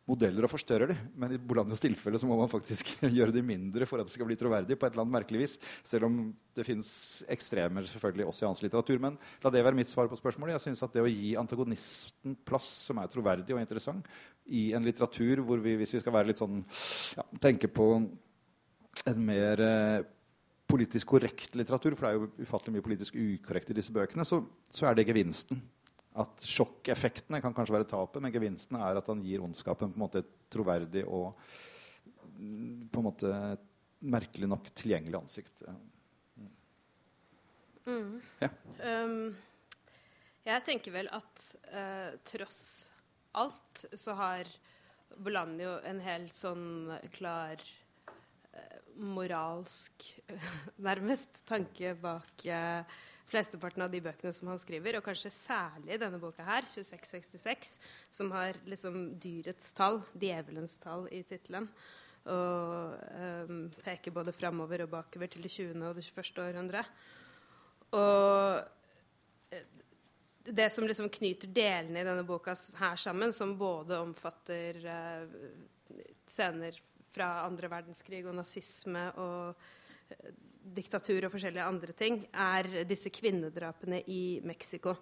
modeller og forstørrer dem. Men i Bolandios tilfelle så må man faktisk gjøre de mindre for at det skal bli troverdig. på et eller annet merkelig vis, Selv om det fins ekstremer selvfølgelig også i hans litteratur. Men la det være mitt svar på spørsmålet. Jeg synes at det å gi antagonisten plass som er troverdig og interessant i en litteratur hvor vi, hvis vi skal være litt sånn ja, tenke på en mer eh, politisk korrekt litteratur, for det er jo ufattelig mye politisk ukorrekt i disse bøkene, så, så er det gevinsten. At sjokkeffektene kan kanskje være tapet, men gevinsten er at han gir ondskapen på en måte et troverdig og mm, på en måte merkelig nok tilgjengelig ansikt. Ja. Um, jeg tenker vel at uh, tross alt så har Bolanjo en helt sånn klar eh, moralsk nærmest tanke bak eh, flesteparten av de bøkene som han skriver, og kanskje særlig denne boka her, 2666, som har liksom dyrets tall, djevelens tall, i tittelen. Og um, peker både framover og bakover til det 20. og det 21. århundre. Og eh, det som liksom knyter delene i denne boka her sammen, som både omfatter eh, scener fra andre verdenskrig og nazisme og eh, diktatur og forskjellige andre ting, er disse kvinnedrapene i Mexico.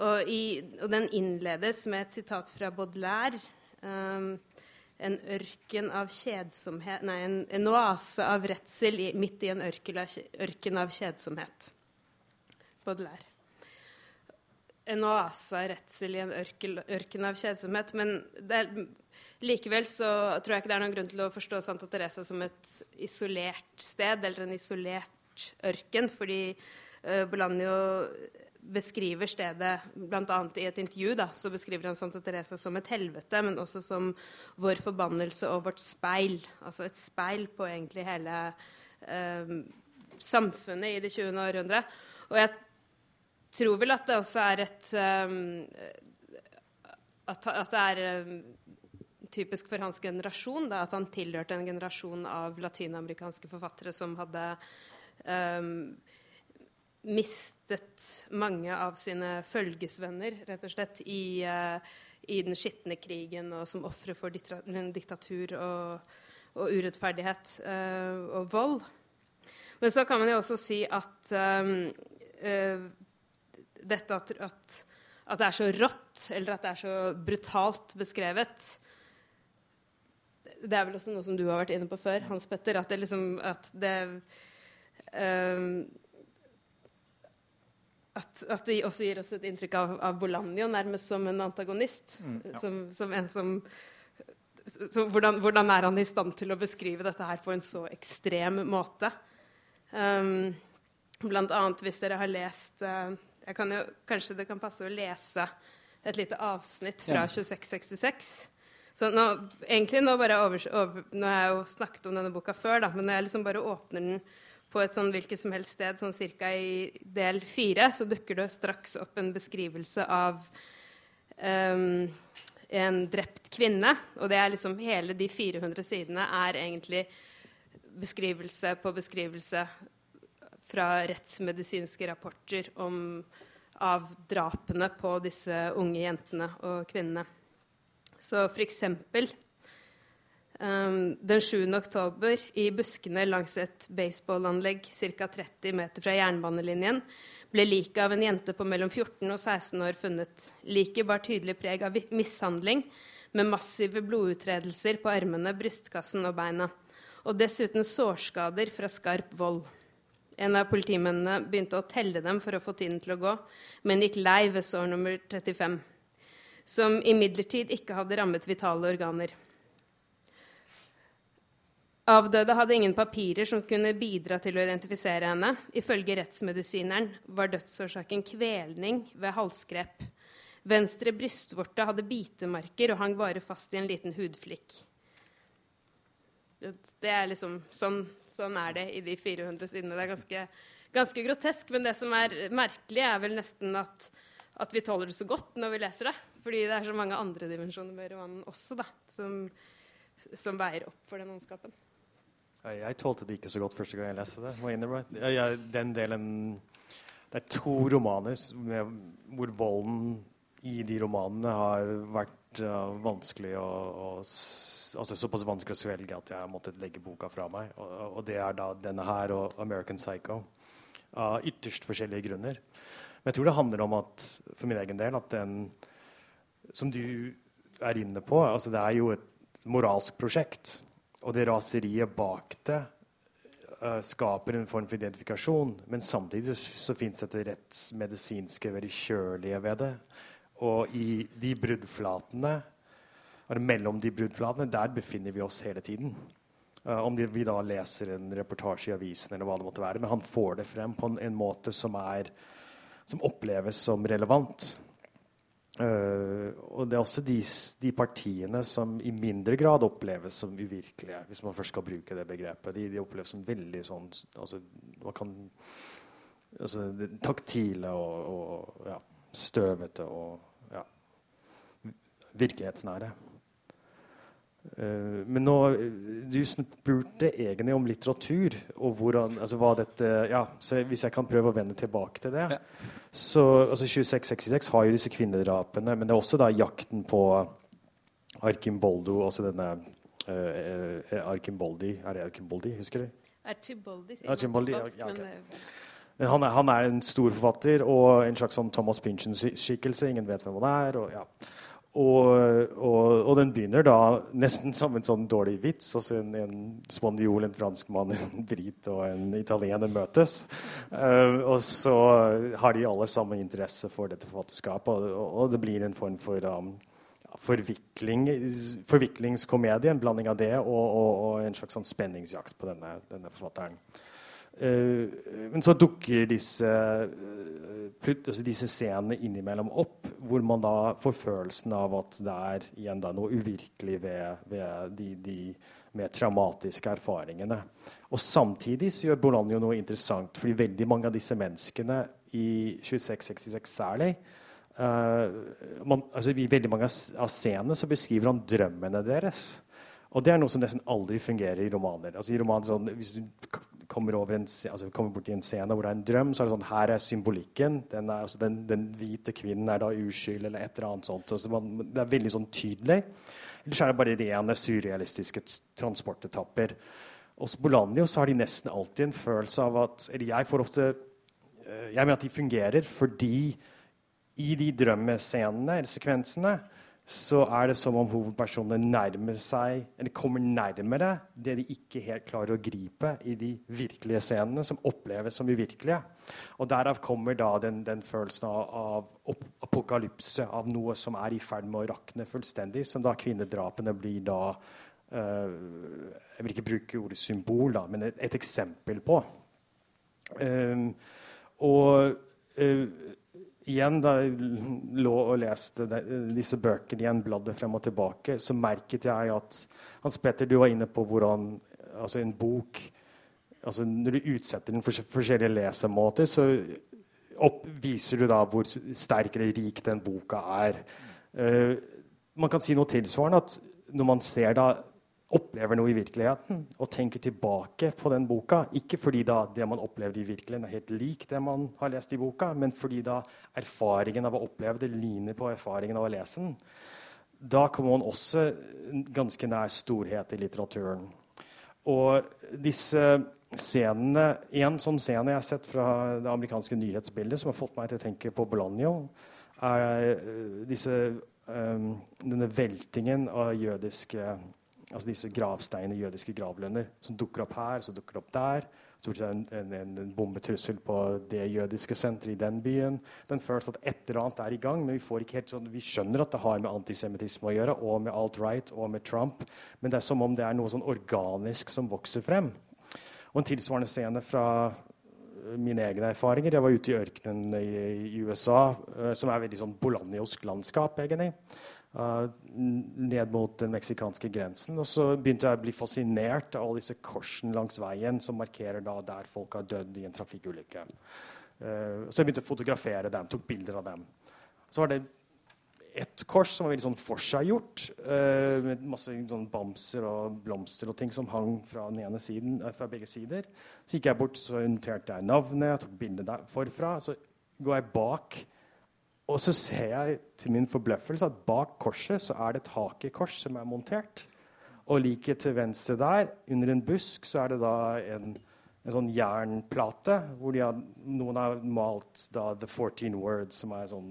Og, i, og den innledes med et sitat fra Baudelaire. Um, en ørken av kjedsomhet Nei, en, en oase av redsel midt i en ørken av, kjedsomhet. Baudelaire. En oase av redsel i en ørken, ørken av kjedsomhet. Men er, likevel så tror jeg ikke det er noen grunn til å forstå Santa Teresa som et isolert sted eller en isolert ørken, fordi uh, Bolanjo beskriver stedet bl.a. i et intervju. Da, så beskriver han Santa Teresa som et helvete, men også som vår forbannelse og vårt speil. Altså et speil på egentlig hele uh, samfunnet i det 20. århundre. Og jeg tror vel at det også er et um, at, at, det er um, typisk for hans generasjon da, at han tilhørte en generasjon av latinamerikanske forfattere som hadde um, mistet mange av sine følgesvenner, rett og slett, i, uh, i den skitne krigen og som ofre for diktatur og, og urettferdighet uh, og vold. Men så kan man jo også si at um, uh, dette at, at, at, det er så rått, eller at det er så brutalt beskrevet Det er vel også noe som du har vært inne på før, Hans Petter, at det liksom at det um, at, at, det også gir oss et inntrykk av, av Bolanjo nærmest som en antagonist. Mm, ja. som, som, en som så hvordan, hvordan, er han i stand til å beskrive dette her på en så ekstrem måte? Um, blant annet hvis dere har lest uh, kan jo, Kanskje det kan passe å lese et lite avsnitt fra ja. 2666. Så nå, egentlig nå bare over, over, Nå har jeg jo snakket om denne boka før, da, men når jeg liksom bare åpner den på et sånn hvilket som helst sted, sånn cirka i del fire, så dukker det straks opp en beskrivelse av um, en drept kvinne. Og det er liksom hele de 400 sidene er egentlig beskrivelse på beskrivelse fra rettsmedisinske rapporter om, av drapene på disse unge jentene og kvinnene. Så for eksempel Um, den 7. oktober i buskene langs et baseballanlegg ca. 30 meter fra jernbanelinjen ble liket av en jente på mellom 14 og 16 år funnet. Liket bar tydelig preg av mishandling, med massive blodutredelser på armene, brystkassen og beina. Og dessuten sårskader fra skarp vold. En av politimennene begynte å telle dem for å få tiden til å gå, men gikk lei ved sår nummer 35, som imidlertid ikke hadde rammet vitale organer. Avdøde hadde ingen papirer som kunne bidra til å identifisere henne. Ifølge rettsmedisineren var dødsårsaken kvelning ved halsgrep. Venstre brystvorte hadde bitemarker og hang bare fast i en liten hudflikk. Det er liksom, sånn, sånn er det i de 400 sidene. Det er ganske, ganske, grotesk. Men det som er merkelig, er vel nesten at, at, vi tåler det så godt når vi leser det. Fordi det er så mange andre dimensjoner ved romanen også da, som, som veier opp for den ondskapen. Jeg tålte det ikke så godt første gang jeg leste det. Den delen Det er to romaner med, hvor volden i de romanene har vært uh, vanskelig å, å, altså såpass vanskelig å svelge at jeg har måttet legge boka fra meg. Og, og det er da denne her og 'American Psycho'. Av ytterst forskjellige grunner. Men jeg tror det handler om at for min egen del at den Som du er inne på, altså det er jo et moralsk prosjekt og det raseriet bak det uh, skaper en form for identifikasjon. Men samtidig så, så fins dette rettsmedisinske, veldig kjølige ved det. Og i de bruddflatene, eller mellom de bruddflatene, der befinner vi oss hele tiden. Uh, om vi da leser en reportasje i avisen, eller hva det måtte være. Men han får det frem på en, en måte som, er, som oppleves som relevant. Uh, og det er også de, de, partiene som i mindre grad oppleves som uvirkelige, hvis man først skal bruke det begrepet. De, de oppleves som veldig sånn altså, kan, altså, taktile og, og ja, støvete og ja, virkelighetsnære. Uh, men nå, Du spurte egentlig om litteratur og hvordan, altså hva dette ja, så Hvis jeg kan prøve å vende tilbake til det ja. så, altså 2666 har jo disse kvinnedrapene, men det er også da jakten på Arkimboldo, også denne uh, Arkimboldi Er det Arkimboldi, husker du? Archiboldi, sier Archiboldi, man på spansk. Ja, okay. men han er, han er, en stor forfatter og en slags sånn Thomas Pynchon-skikkelse. Ingen vet hvem han er. og ja og, og, og den begynner da nesten som en sånn dårlig vits. altså En, en spanjol, en franskmann, en brit og en italiener møtes. Uh, og så har de alle samme interesse for dette forfatterskapet, og, og, det blir en form for um, forvikling, forviklingskomedie. En blanding av det og en slags sånn spenningsjakt på denne, denne forfatteren. Uh, men så dukker disse, uh, altså disse scenene innimellom opp, hvor man da får følelsen av at det er igjen da noe uvirkelig ved, ved de, de, mer traumatiske erfaringene. Og samtidig så gjør Bolanjo noe interessant, fordi veldig mange av disse menneskene i 2666 særlig uh, man, altså I veldig mange av scenene så beskriver han drømmene deres. Og det er noe som nesten aldri fungerer i romaner. Altså i romaner sånn, Hvis du kommer, en, altså kommer bort i en scene hvor det er en drøm, så er det sånn Her er symbolikken. Den, er, altså den, den hvite kvinnen er da uskyld, eller et eller annet sånt. Så man, det er veldig sånn tydelig. Ellers er det bare rene surrealistiske transportetapper. Hos Bolanjo så har de nesten alltid en følelse av at Eller jeg får ofte eh, Jeg mener at de fungerer fordi i de drømmescenene eller sekvensene så er det som om hovedpersonene nærmer seg, eller kommer nærmere det de ikke helt klarer å gripe i de virkelige scenene, som oppleves som uvirkelige. Og Derav kommer da den, den følelsen av, av, apokalypse, av noe som er i ferd med å rakne fullstendig, som da kvinnedrapene blir da uh, Jeg vil ikke bruke ordet symbol, da, men et, et eksempel på. Um, og uh, igjen da jeg lå og leste disse bøkene igjen, bladde frem og tilbake, så merket jeg at Hans Petter, du var inne på hvordan altså en bok altså Når du utsetter den for forskjellige lesemåter, så opp, viser du da hvor sterk eller rik den boka er. Uh, man kan si noe tilsvarende at når man ser da opplever noe i virkeligheten og tenker tilbake på den boka. Ikke fordi da det man opplevde i virkeligheten, er helt lik det man har lest i boka, men fordi da erfaringen av å oppleve det ligner på erfaringen av å lese den. Da kommer man også ganske nær storhet i litteraturen. Og disse scenene En sånn scene jeg har sett fra det amerikanske nyhetsbildet, som har fått meg til å tenke på Bolanio, er eh, disse, um, denne veltingen av jødiske altså disse gravsteinene, jødiske gravlønner, som dukker opp her, så dukker det opp der. Så blir det en, en, en bombetrussel på det jødiske senteret i den byen. Den føles at et eller annet er i gang, men vi, får ikke helt sånn, vi skjønner at det har med antisemittisme å gjøre, og med alt-right og med Trump, men det er som om det er noe sånn organisk som vokser frem. Og en tilsvarende scene fra øh, mine egne erfaringer. Jeg var ute i ørkenen i, i USA, uh, som er veldig sånn bolaniosk landskap, egentlig. Uh, ned mot den meksikanske grensen. Og så begynte jeg å bli fascinert av alle disse korsene langs veien som markerer der folk har dødd i en trafikkulykke. Uh, så jeg begynte å fotografere dem, tok bilder av dem. Så var det ett kors som var veldig sånn forseggjort, uh, med masse sånn bamser og blomster og ting som hang fra, siden, fra begge sider. Så gikk jeg bort, så noterte jeg navnet, jeg tok bilde forfra. Så går jeg bak og så ser jeg til min forbløffelse at bak korset så er det et hakekors som er montert. Og like til venstre der, under en busk, så er det da en, en sånn jernplate hvor har, noen har malt da 'The 14 Words', som er sånn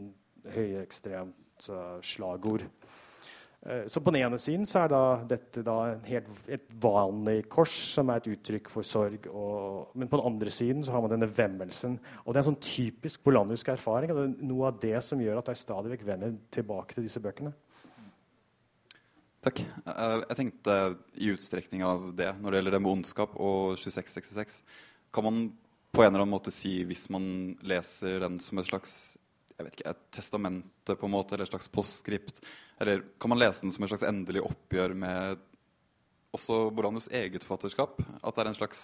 høyekstremt uh, slagord. Eh, så på den ene siden så er da dette da helt, et vanlig kors som er et uttrykk for sorg. Og, men på den andre siden så har man denne vemmelsen. Og det er en sånn typisk bolanisk erfaring. og det er Noe av det som gjør at jeg stadig vekk vender tilbake til disse bøkene. Takk. Eh, jeg tenkte i utstrekning av det når det gjelder det med ondskap og 2666 Kan man på en eller annen måte si, hvis man leser den som et slags jeg vet ikke, et testamente, på en måte, eller et slags postskript? Eller kan man lese den som et slags endelig oppgjør med også Bolanus eget forfatterskap? At det er en slags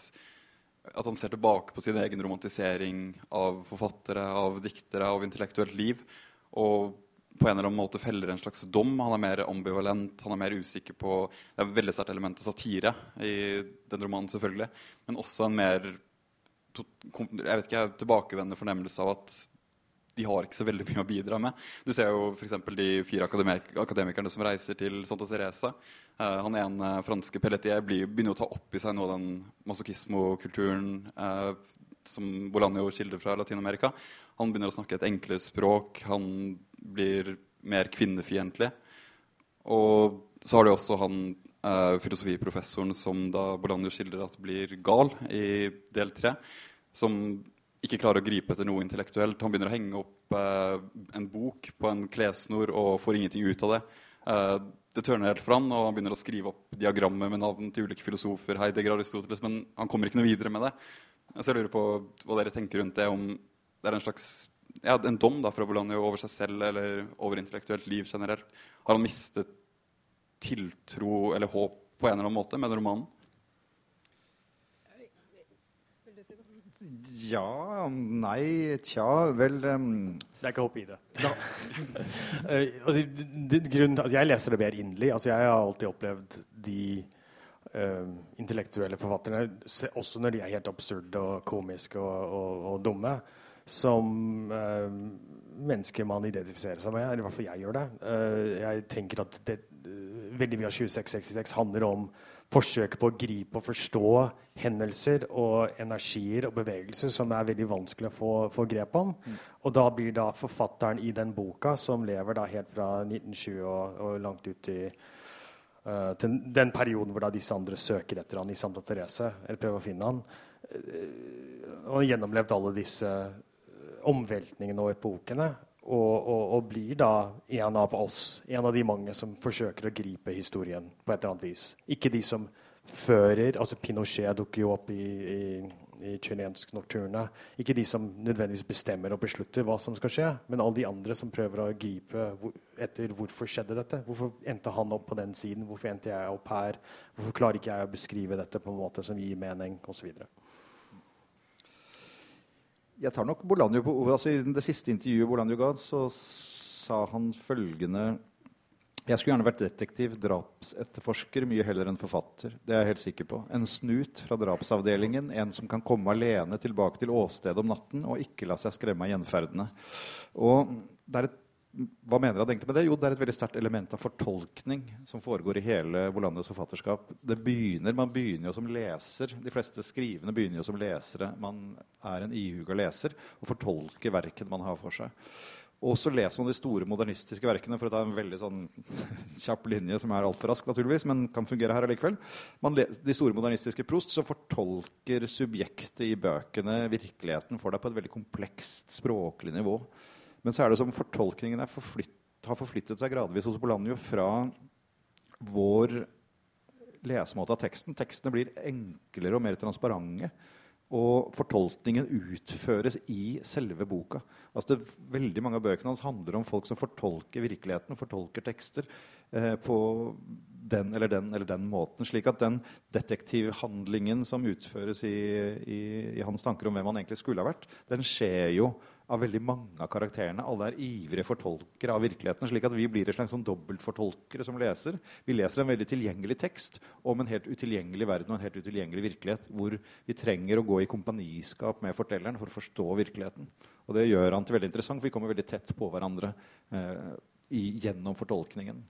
at han ser tilbake på sin egen romantisering av forfattere, av diktere, av intellektuelt liv. Og på en eller annen måte feller en slags dom. Han er mer ambivalent, han er mer usikker på Det er et veldig sterkt element av satire i den romanen, selvfølgelig. Men også en mer jeg vet ikke, tilbakevendende fornemmelse av at de har ikke så veldig mye å bidra med. Du ser jo f.eks. de fire akademik akademikerne som reiser til Santa Teresa. Uh, han ene franske Pelletier blir, begynner å ta opp i seg noe av den masochismo-kulturen uh, som Bolanjo skildrer fra Latin-Amerika. Han begynner å snakke et enklere språk. Han blir mer kvinnefiendtlig. Og så har du også han eh, filosofiprofessoren som da Bolanjo skildrer at blir gal i del tre. Som ikke klarer å gripe etter noe intellektuelt. Han begynner å henge opp eh, en bok på en klessnor og får ingenting ut av det. Eh, det tørner helt for han, og han begynner å skrive opp diagrammer med navn til ulike filosofer, Heidegger, Aristoteles, men han kommer ikke noe videre med det. Så jeg lurer på hva dere tenker rundt det, om det er en slags ja, en dom da, fra Bolanjo over seg selv eller over intellektuelt liv generelt. Har han mistet tiltro eller håp på en eller annen måte med den romanen? Ja, nei, tja, vel um, Det er ikke håp i det. uh, altså, det, grunnen, altså, jeg leser det mer inderlig. Altså, jeg har alltid opplevd de uh, intellektuelle forfatterne, også når de er helt absurde og komiske og, og, og dumme, som uh, mennesker man identifiserer seg med. I hvert fall jeg gjør det. jeg tenker at det, veldig mye av 2666 handler om forsøket på å gripe og forstå hendelser og energier og bevegelser som er veldig vanskelig å få, få grep om. Mm. Og da blir da forfatteren i den boka, som lever da helt fra 1920 og, og langt ut i uh, til den perioden hvor da disse andre søker etter han i Santa Therese, eller prøver å finne han, uh, og gjennomlevd alle disse omveltningene og epokene. Og, og, og, blir da en av oss, en av de mange som forsøker å gripe historien på et eller annet vis. Ikke de som fører altså Pinochet dukker jo opp i, i, i chilensk nocturne. Ikke de som nødvendigvis bestemmer og beslutter hva som skal skje, men alle de andre som prøver å gripe etter hvorfor skjedde dette. Hvorfor endte han opp på den siden? Hvorfor endte jeg opp her? Hvorfor klarer ikke jeg å beskrive dette på en måte som gir mening, osv. Jeg tar nok Bolanjo på ordet. Altså, I det siste intervjuet Bolanjo ga, så sa han følgende Jeg skulle gjerne vært detektiv, drapsetterforsker, mye heller enn forfatter. Det er jeg helt sikker på. En snut fra drapsavdelingen, en som kan komme alene tilbake til åstedet om natten og ikke la seg skremme av gjenferdene. Og det er et hva mener han egentlig med det? Jo, det er et veldig sterkt element av fortolkning som foregår i hele Bolandios forfatterskap. Det begynner, Man begynner jo som leser. De fleste skrivende begynner jo som lesere. Man er en ihuga leser og fortolker verken man har for seg. Og så leser man de store modernistiske verkene for å ta en veldig sånn kjapp linje som er altfor rask, naturligvis, men kan fungere her allikevel. De store modernistiske prost så fortolker subjektet i bøkene virkeligheten for deg på et veldig komplekst språklig nivå. Men så er det som fortolkningen forflytt, har forflyttet seg gradvis hos Bolanjo fra vår lesemåte av teksten. Tekstene blir enklere og mer transparente. Og fortolkningen utføres i selve boka. Altså det, veldig Mange av bøkene hans handler om folk som fortolker virkeligheten, fortolker tekster eh, på den eller den eller den måten. Slik at den detektivhandlingen som utføres i, i, i hans tanker om hvem han egentlig skulle ha vært, den skjer jo av veldig mange av karakterene. Alle er ivrige fortolkere av virkeligheten. slik at vi blir et slags sånn dobbeltfortolkere som leser. Vi leser en veldig tilgjengelig tekst om en helt utilgjengelig verden og en helt utilgjengelig virkelighet, hvor vi trenger å gå i kompaniskap med fortelleren for å forstå virkeligheten. Og det gjør han til veldig interessant, for vi kommer veldig tett på hverandre eh, i, gjennom fortolkningen.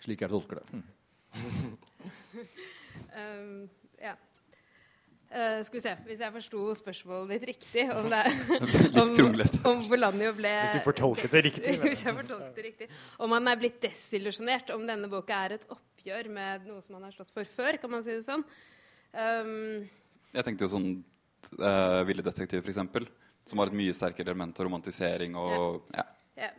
Slik jeg tolker det. Mm. um, ja. Uh, skal vi se, Hvis jeg forsto spørsmålet ditt riktig Om, det, om, om Bolanio ble Hvis du fortolket det riktig. hvis jeg fortolket det riktig. Om han er blitt desillusjonert, om denne boka er et oppgjør med noe som han har slått for før, kan man si det sånn. Um, jeg tenkte jo sånn uh, Ville detektiv, f.eks., som har et mye sterkere element av romantisering og ja. ja.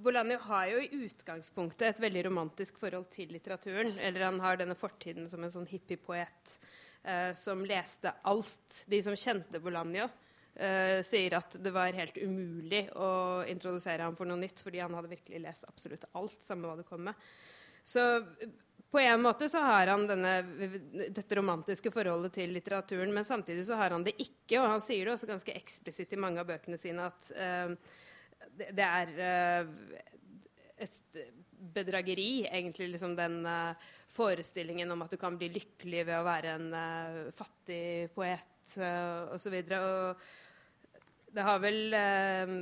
Bolanio har jo i utgangspunktet et veldig romantisk forhold til litteraturen. Eller han har denne fortiden som en sånn hippiepoet eh, som leste alt. De som kjente Bolanjo, eh, sier at det var helt umulig å introdusere ham for noe nytt, fordi han hadde virkelig lest absolutt alt, samme hva det kom med. Så på en måte så har han denne, dette romantiske forholdet til litteraturen, men samtidig så har han det ikke, og han sier det også ganske eksplisitt i mange av bøkene sine at uh, det, det, er uh, et bedrageri, egentlig, liksom den uh, forestillingen om at du kan bli lykkelig ved å være en uh, fattig poet uh, osv. Det har vel uh,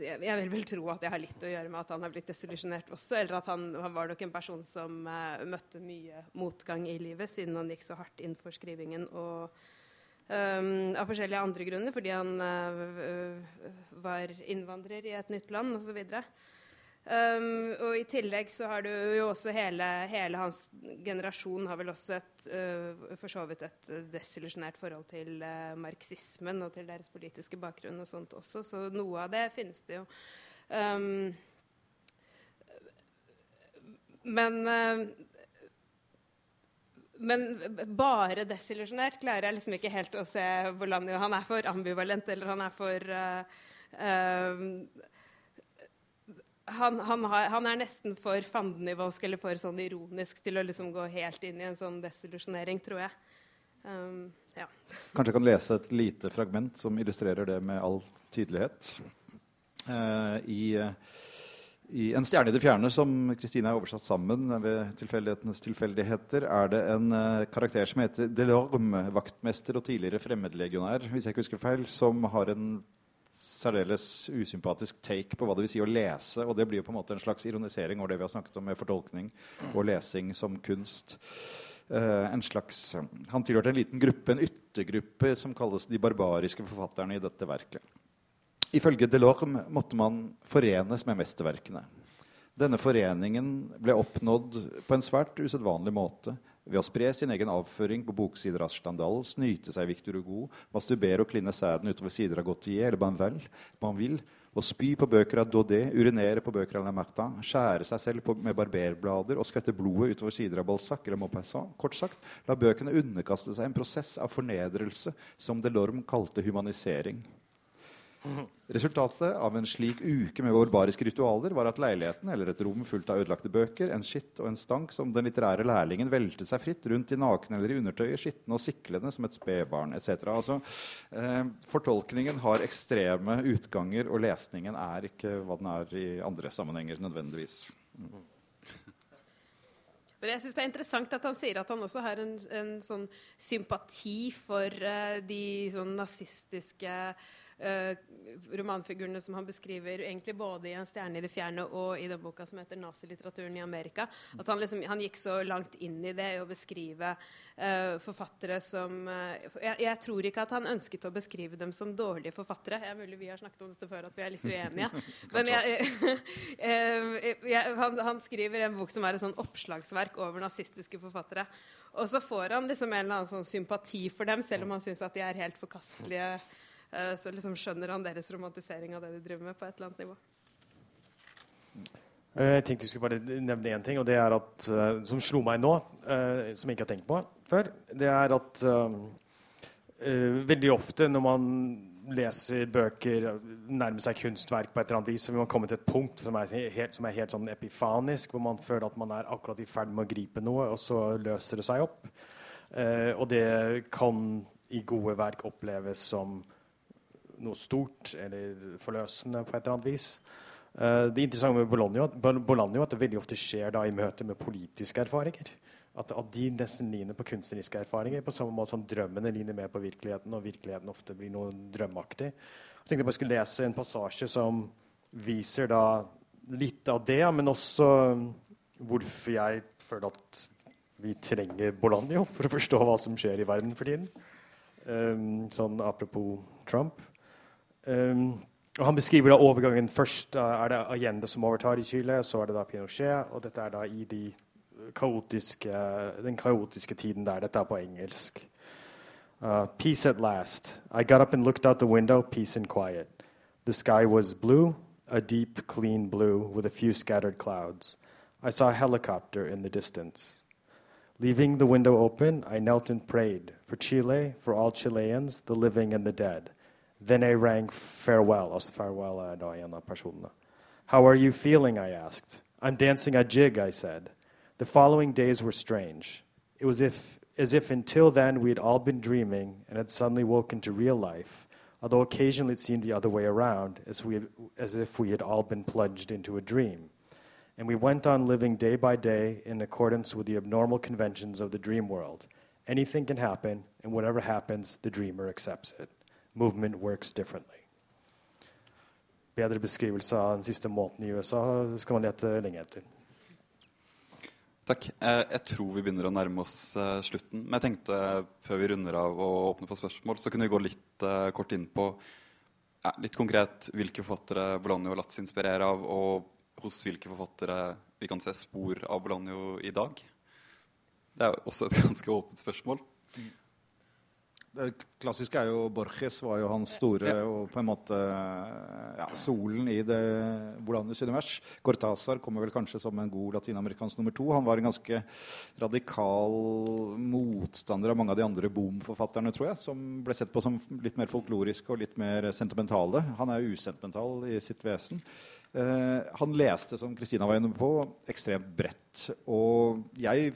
Jeg vil vel tro at det har litt å gjøre med at han har blitt desillusjonert også. Eller at han, han, var nok en person som uh, møtte mye motgang i livet siden han gikk så hardt inn for skrivingen. Og um, av forskjellige andre grunner, fordi han uh, var innvandrer i et nytt land osv. Um, og i tillegg så har du jo også hele, hele hans generasjon har vel også et, uh, for så vidt et desillusjonert forhold til uh, marxismen og til deres politiske bakgrunn og sånt også, så noe av det finnes det jo. Um, men uh, men bare desillusjonert klarer jeg liksom ikke helt å se Bolanjo. Han er for ambivalent, eller han er for uh, uh, han, han, han, er nesten for fandenivoldsk eller for sånn ironisk til å liksom gå helt inn i en sånn desillusjonering, tror jeg. Um, ja. Kanskje jeg kan lese et lite fragment som illustrerer det med all tydelighet. Uh, i, i, 'En stjerne i det fjerne', som Kristine har oversatt sammen ved tilfeldighetenes tilfeldigheter, er det en uh, karakter som heter Delorme, vaktmester og tidligere fremmedlegionær, hvis jeg ikke husker feil, som har en særdeles usympatisk take på hva det vil si å lese. Og det blir jo på en måte en slags ironisering over det vi har snakket om med fortolkning og lesing som kunst. Uh, en slags, han tilhørte en liten gruppe, en yttergruppe, som kalles de barbariske forfatterne i dette verket. Ifølge Delorme måtte man forenes med mesterverkene. Denne foreningen ble oppnådd på en svært usedvanlig måte ved å spre sin egen avføring på boksider av Standal, snyte seg Victor Hugo, masturbere og kline sæden utover sider av Gautier eller Banvel, Banville, og spy på bøker av Daudet, urinere på bøker av Lamartin, skjære seg selv med barberblader og skvette blodet utover sider av Balzac eller Maupassant. Kort sagt, la bøkene underkaste seg en prosess av fornedrelse som Delorme kalte humanisering. Resultatet av en slik uke med barbariske ritualer var at leiligheten, eller et rom fullt av ødelagte bøker, en skitt og en stank som den litterære lærlingen veltet seg fritt rundt i naken eller i undertøyet, skitne og siklende som et spedbarn etc. Altså, eh, fortolkningen har ekstreme utganger, og lesningen er ikke hva den er i andre sammenhenger nødvendigvis. Men jeg synes det er interessant at han sier at han også har en, en sånn sympati for uh, de sånn nazistiske romanfigurene som han beskriver egentlig både i 'En stjerne i det fjerne' og i den boka som heter 'Nazilitteraturen i Amerika'. At han, liksom, han gikk så langt inn i det å beskrive uh, forfattere som uh, jeg, jeg, tror ikke at han ønsket å beskrive dem som dårlige forfattere. Jeg er mulig vi har snakket om dette før, at vi er litt uenige. Men jeg, jeg, han, han, skriver en bok som er et sånn oppslagsverk over nazistiske forfattere. Og så får han liksom en eller annen sånn sympati for dem, selv om han syns at de er helt forkastelige Eh, så liksom skjønner han deres romantisering av det de driver med, på et eller annet nivå. Eh, jeg tenkte jeg skulle bare nevne én ting, og det er at, uh, som slo meg nå, som jeg ikke har tenkt på før. Det er at veldig ofte når man leser bøker, nærmer seg kunstverk på et eller annet vis, så vil man komme til et punkt som er helt, som er helt sånn epifanisk, hvor man føler at man er akkurat i ferd med å gripe noe, og så løser det seg opp. og det kan i gode verk oppleves som noe stort eller forløsende på et eller annet vis. Uh, det interessante med Bologna, er at det veldig ofte skjer da i møte med politiske erfaringer. At, at de nesten ligner på kunstneriske erfaringer, på samme måte som drømmene ligner mer på virkeligheten, og virkeligheten ofte blir noe drømmeaktig. Jeg tenkte jeg bare skulle lese en passasje som viser da litt av det, men også hvorfor jeg føler at vi trenger Bologna for å forstå hva som skjer i verden for tiden. Um, sånn apropos Trump. Um, og Han beskriver da overgangen. Først uh, er det Allende som overtar i Chile, så er det da Pinochet. Og dette er da i de kaotiske, den kaotiske tiden der. Dette er på engelsk. Uh, peace at last. I got up and looked out the window, peace and quiet. The sky was blue, a deep, clean blue with a few scattered clouds. I saw a helicopter in the distance. Leaving the window open, I knelt and prayed for Chile, for all Chileans, the living and the dead. Then I rang farewell. Also, farewell uh, av personene. How are you feeling? I asked. I'm dancing a jig, I said. The following days were strange. It was if, as if until then we had all been dreaming and had suddenly woken to real life, although occasionally it seemed the other way around, as, we had, as if we had all been plunged into a dream. And we went on living day by day in accordance with the abnormal conventions of the dream world. Anything can happen, and whatever happens, the dreamer accepts it. Movement works differently. Bedre beskrivelse av den siste måneden i USA skal man lete lenge etter. Takk. Jeg tror vi begynner å nærme oss eh, slutten. Men jeg tenkte før vi runder av og åpner for spørsmål, så kunne vi gå litt uh, kort inn på ja, litt konkret hvilke forfattere Bologna har latt seg inspirere av, og hos hvilke forfattere vi kan se spor av Bolaño i dag? Det er også et ganske åpent spørsmål. Det klassiske er jo Borges var jo hans store og på en måte ja, solen i det Bolaños univers. Cortázar kommer vel kanskje som en god latinamerikansk nummer to. Han var en ganske radikal motstander av mange av de andre boom-forfatterne, tror jeg, som ble sett på som litt mer folkloriske og litt mer sentimentale. Han er usentimental i sitt vesen. Eh, han leste, som Kristina var inne på, ekstremt bredt. Og jeg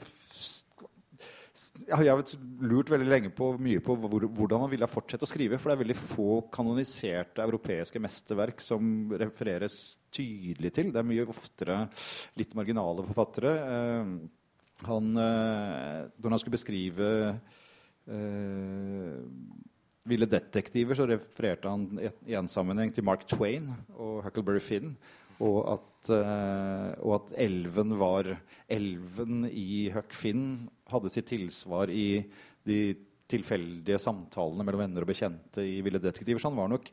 jeg har lurt veldig lenge på, mye på hvor, hvordan han ville fortsette å skrive. For det er veldig få kanoniserte europeiske mesterverk som refereres tydelig til. Det er mye oftere litt marginale forfattere. Eh, han, eh, når han skulle beskrive eh, ville detektiver, så refererte han i en sammenheng til Mark Twain og Huckleberry Finn. Og at, og at, elven var Elven i Huck Finn hadde sitt tilsvar i de tilfeldige samtalene mellom venner og bekjente i Ville detektiver. Så han var nok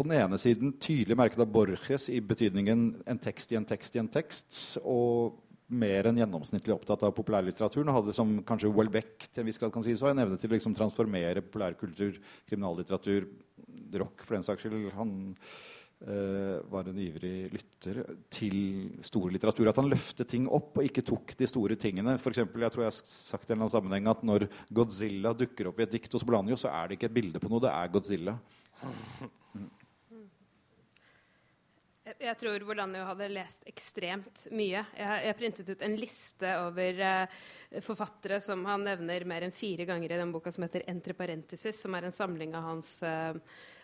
på den ene siden tydelig merket av Borges i betydningen en tekst i en tekst i en tekst. Og mer enn gjennomsnittlig opptatt av populærlitteraturen. Og hadde som kanskje Welbeck til en viss grad kan si så, en evne til å liksom transformere populærkultur, kriminallitteratur, rock for den saks skyld. Han var en ivrig lytter til stor litteratur. At han løftet ting opp og ikke tok de store tingene. For eksempel, jeg tror jeg har sagt i en sammenheng at Når Godzilla dukker opp i et dikt hos Blanjo, så er det ikke et bilde på noe, det er Godzilla. Mm. Jeg tror Bolanjo hadde lest ekstremt mye. Jeg, jeg printet ut en liste over eh, forfattere som han nevner mer enn fire ganger i den boka som heter 'Entre parenthesis', som er en samling av hans um,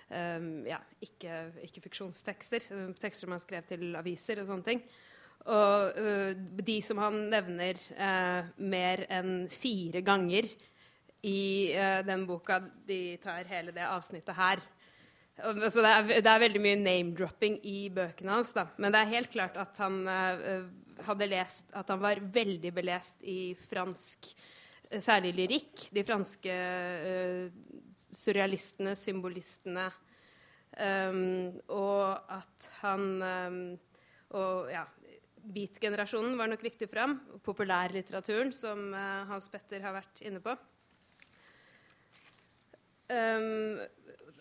ja, ikke-fiksjonstekster. Ikke tekster man skrev til aviser og sånne ting. Og uh, de som han nevner uh, mer enn fire ganger i uh, den boka, de tar hele det avsnittet her. Og, så det er, det er, veldig mye name-dropping i bøkene hans. Da. Men det er helt klart at han hadde lest At han var veldig belest i fransk, særlig lyrikk. De franske surrealistene, symbolistene. Um, og at han um, Og ja, beat-generasjonen var nok viktig for ham. Populærlitteraturen, som uh, Hans Petter har vært inne på. Um,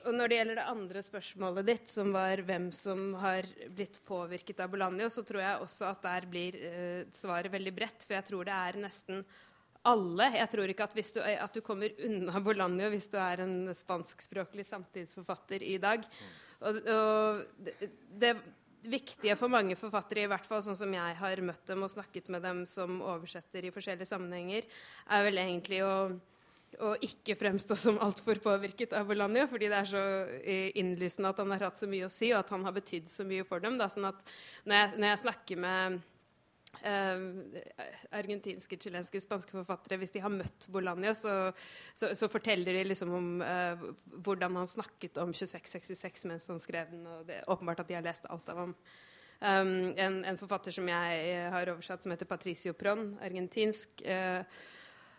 og når det gjelder det andre spørsmålet ditt, som var hvem som har blitt påvirket av Bolanjo, så tror jeg også at der blir uh, svaret veldig bredt. For jeg tror det er nesten alle. Jeg tror ikke at, du, at du kommer unna Bolanjo hvis du er en spanskspråklig samtidsforfatter i dag. Og, og det, det, viktige for mange forfattere, i hvert fall sånn som jeg har møtt dem og snakket med dem som oversetter i forskjellige sammenhenger, er vel egentlig å, å ikke fremstå som altfor påvirket av Bolanjo, fordi det er så innlysende at han har hatt så mye å si, og at han har betydd så mye for dem. Da, sånn at når jeg, når jeg snakker med Uh, argentinske, chilenske, spanske forfattere Hvis de har møtt Bolanio, så, så, så forteller de liksom om eh, hvordan han snakket om 2666 mens han skrev den. Og det er åpenbart at de har lest alt av ham. Um, en, en, forfatter som jeg har oversatt, som heter Patricio Pron, argentinsk, uh,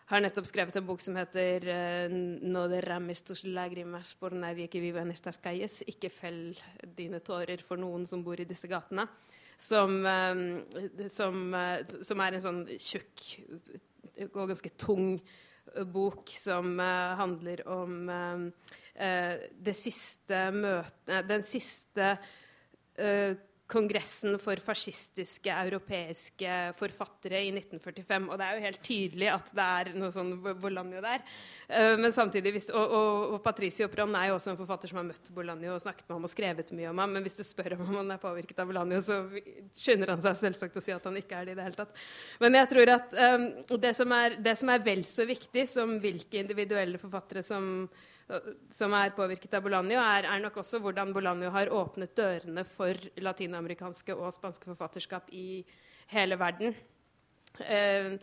har nettopp skrevet en bok som heter uh, No derrames tus lagrimas por nadie que vive en estas calles. Ikke fell dine tårer for noen som bor i disse gatene som, ehm, som, eh, som er en sånn tjukk og ganske tung bok som uh, handler om uh, det siste møtet Den siste Kongressen for fascistiske europeiske forfattere i 1945. Og det er jo helt tydelig at det er noe sånn Bolanjo der. Uh, men samtidig, hvis, og, og, og, Patricio Pron er jo også en forfatter som har møtt Bolanjo og snakket med ham og skrevet mye om ham. Men hvis du spør om han er påvirket av Bolanjo, så skynder han seg selvsagt å si at han ikke er det i det hele tatt. Men jeg tror at um, det, som er, det som er vel så viktig som hvilke individuelle forfattere som som er påvirket av Bolanjo, er, er, nok også hvordan Bolanjo har åpnet dørene for latinamerikanske og spanske forfatterskap i hele verden. Eh,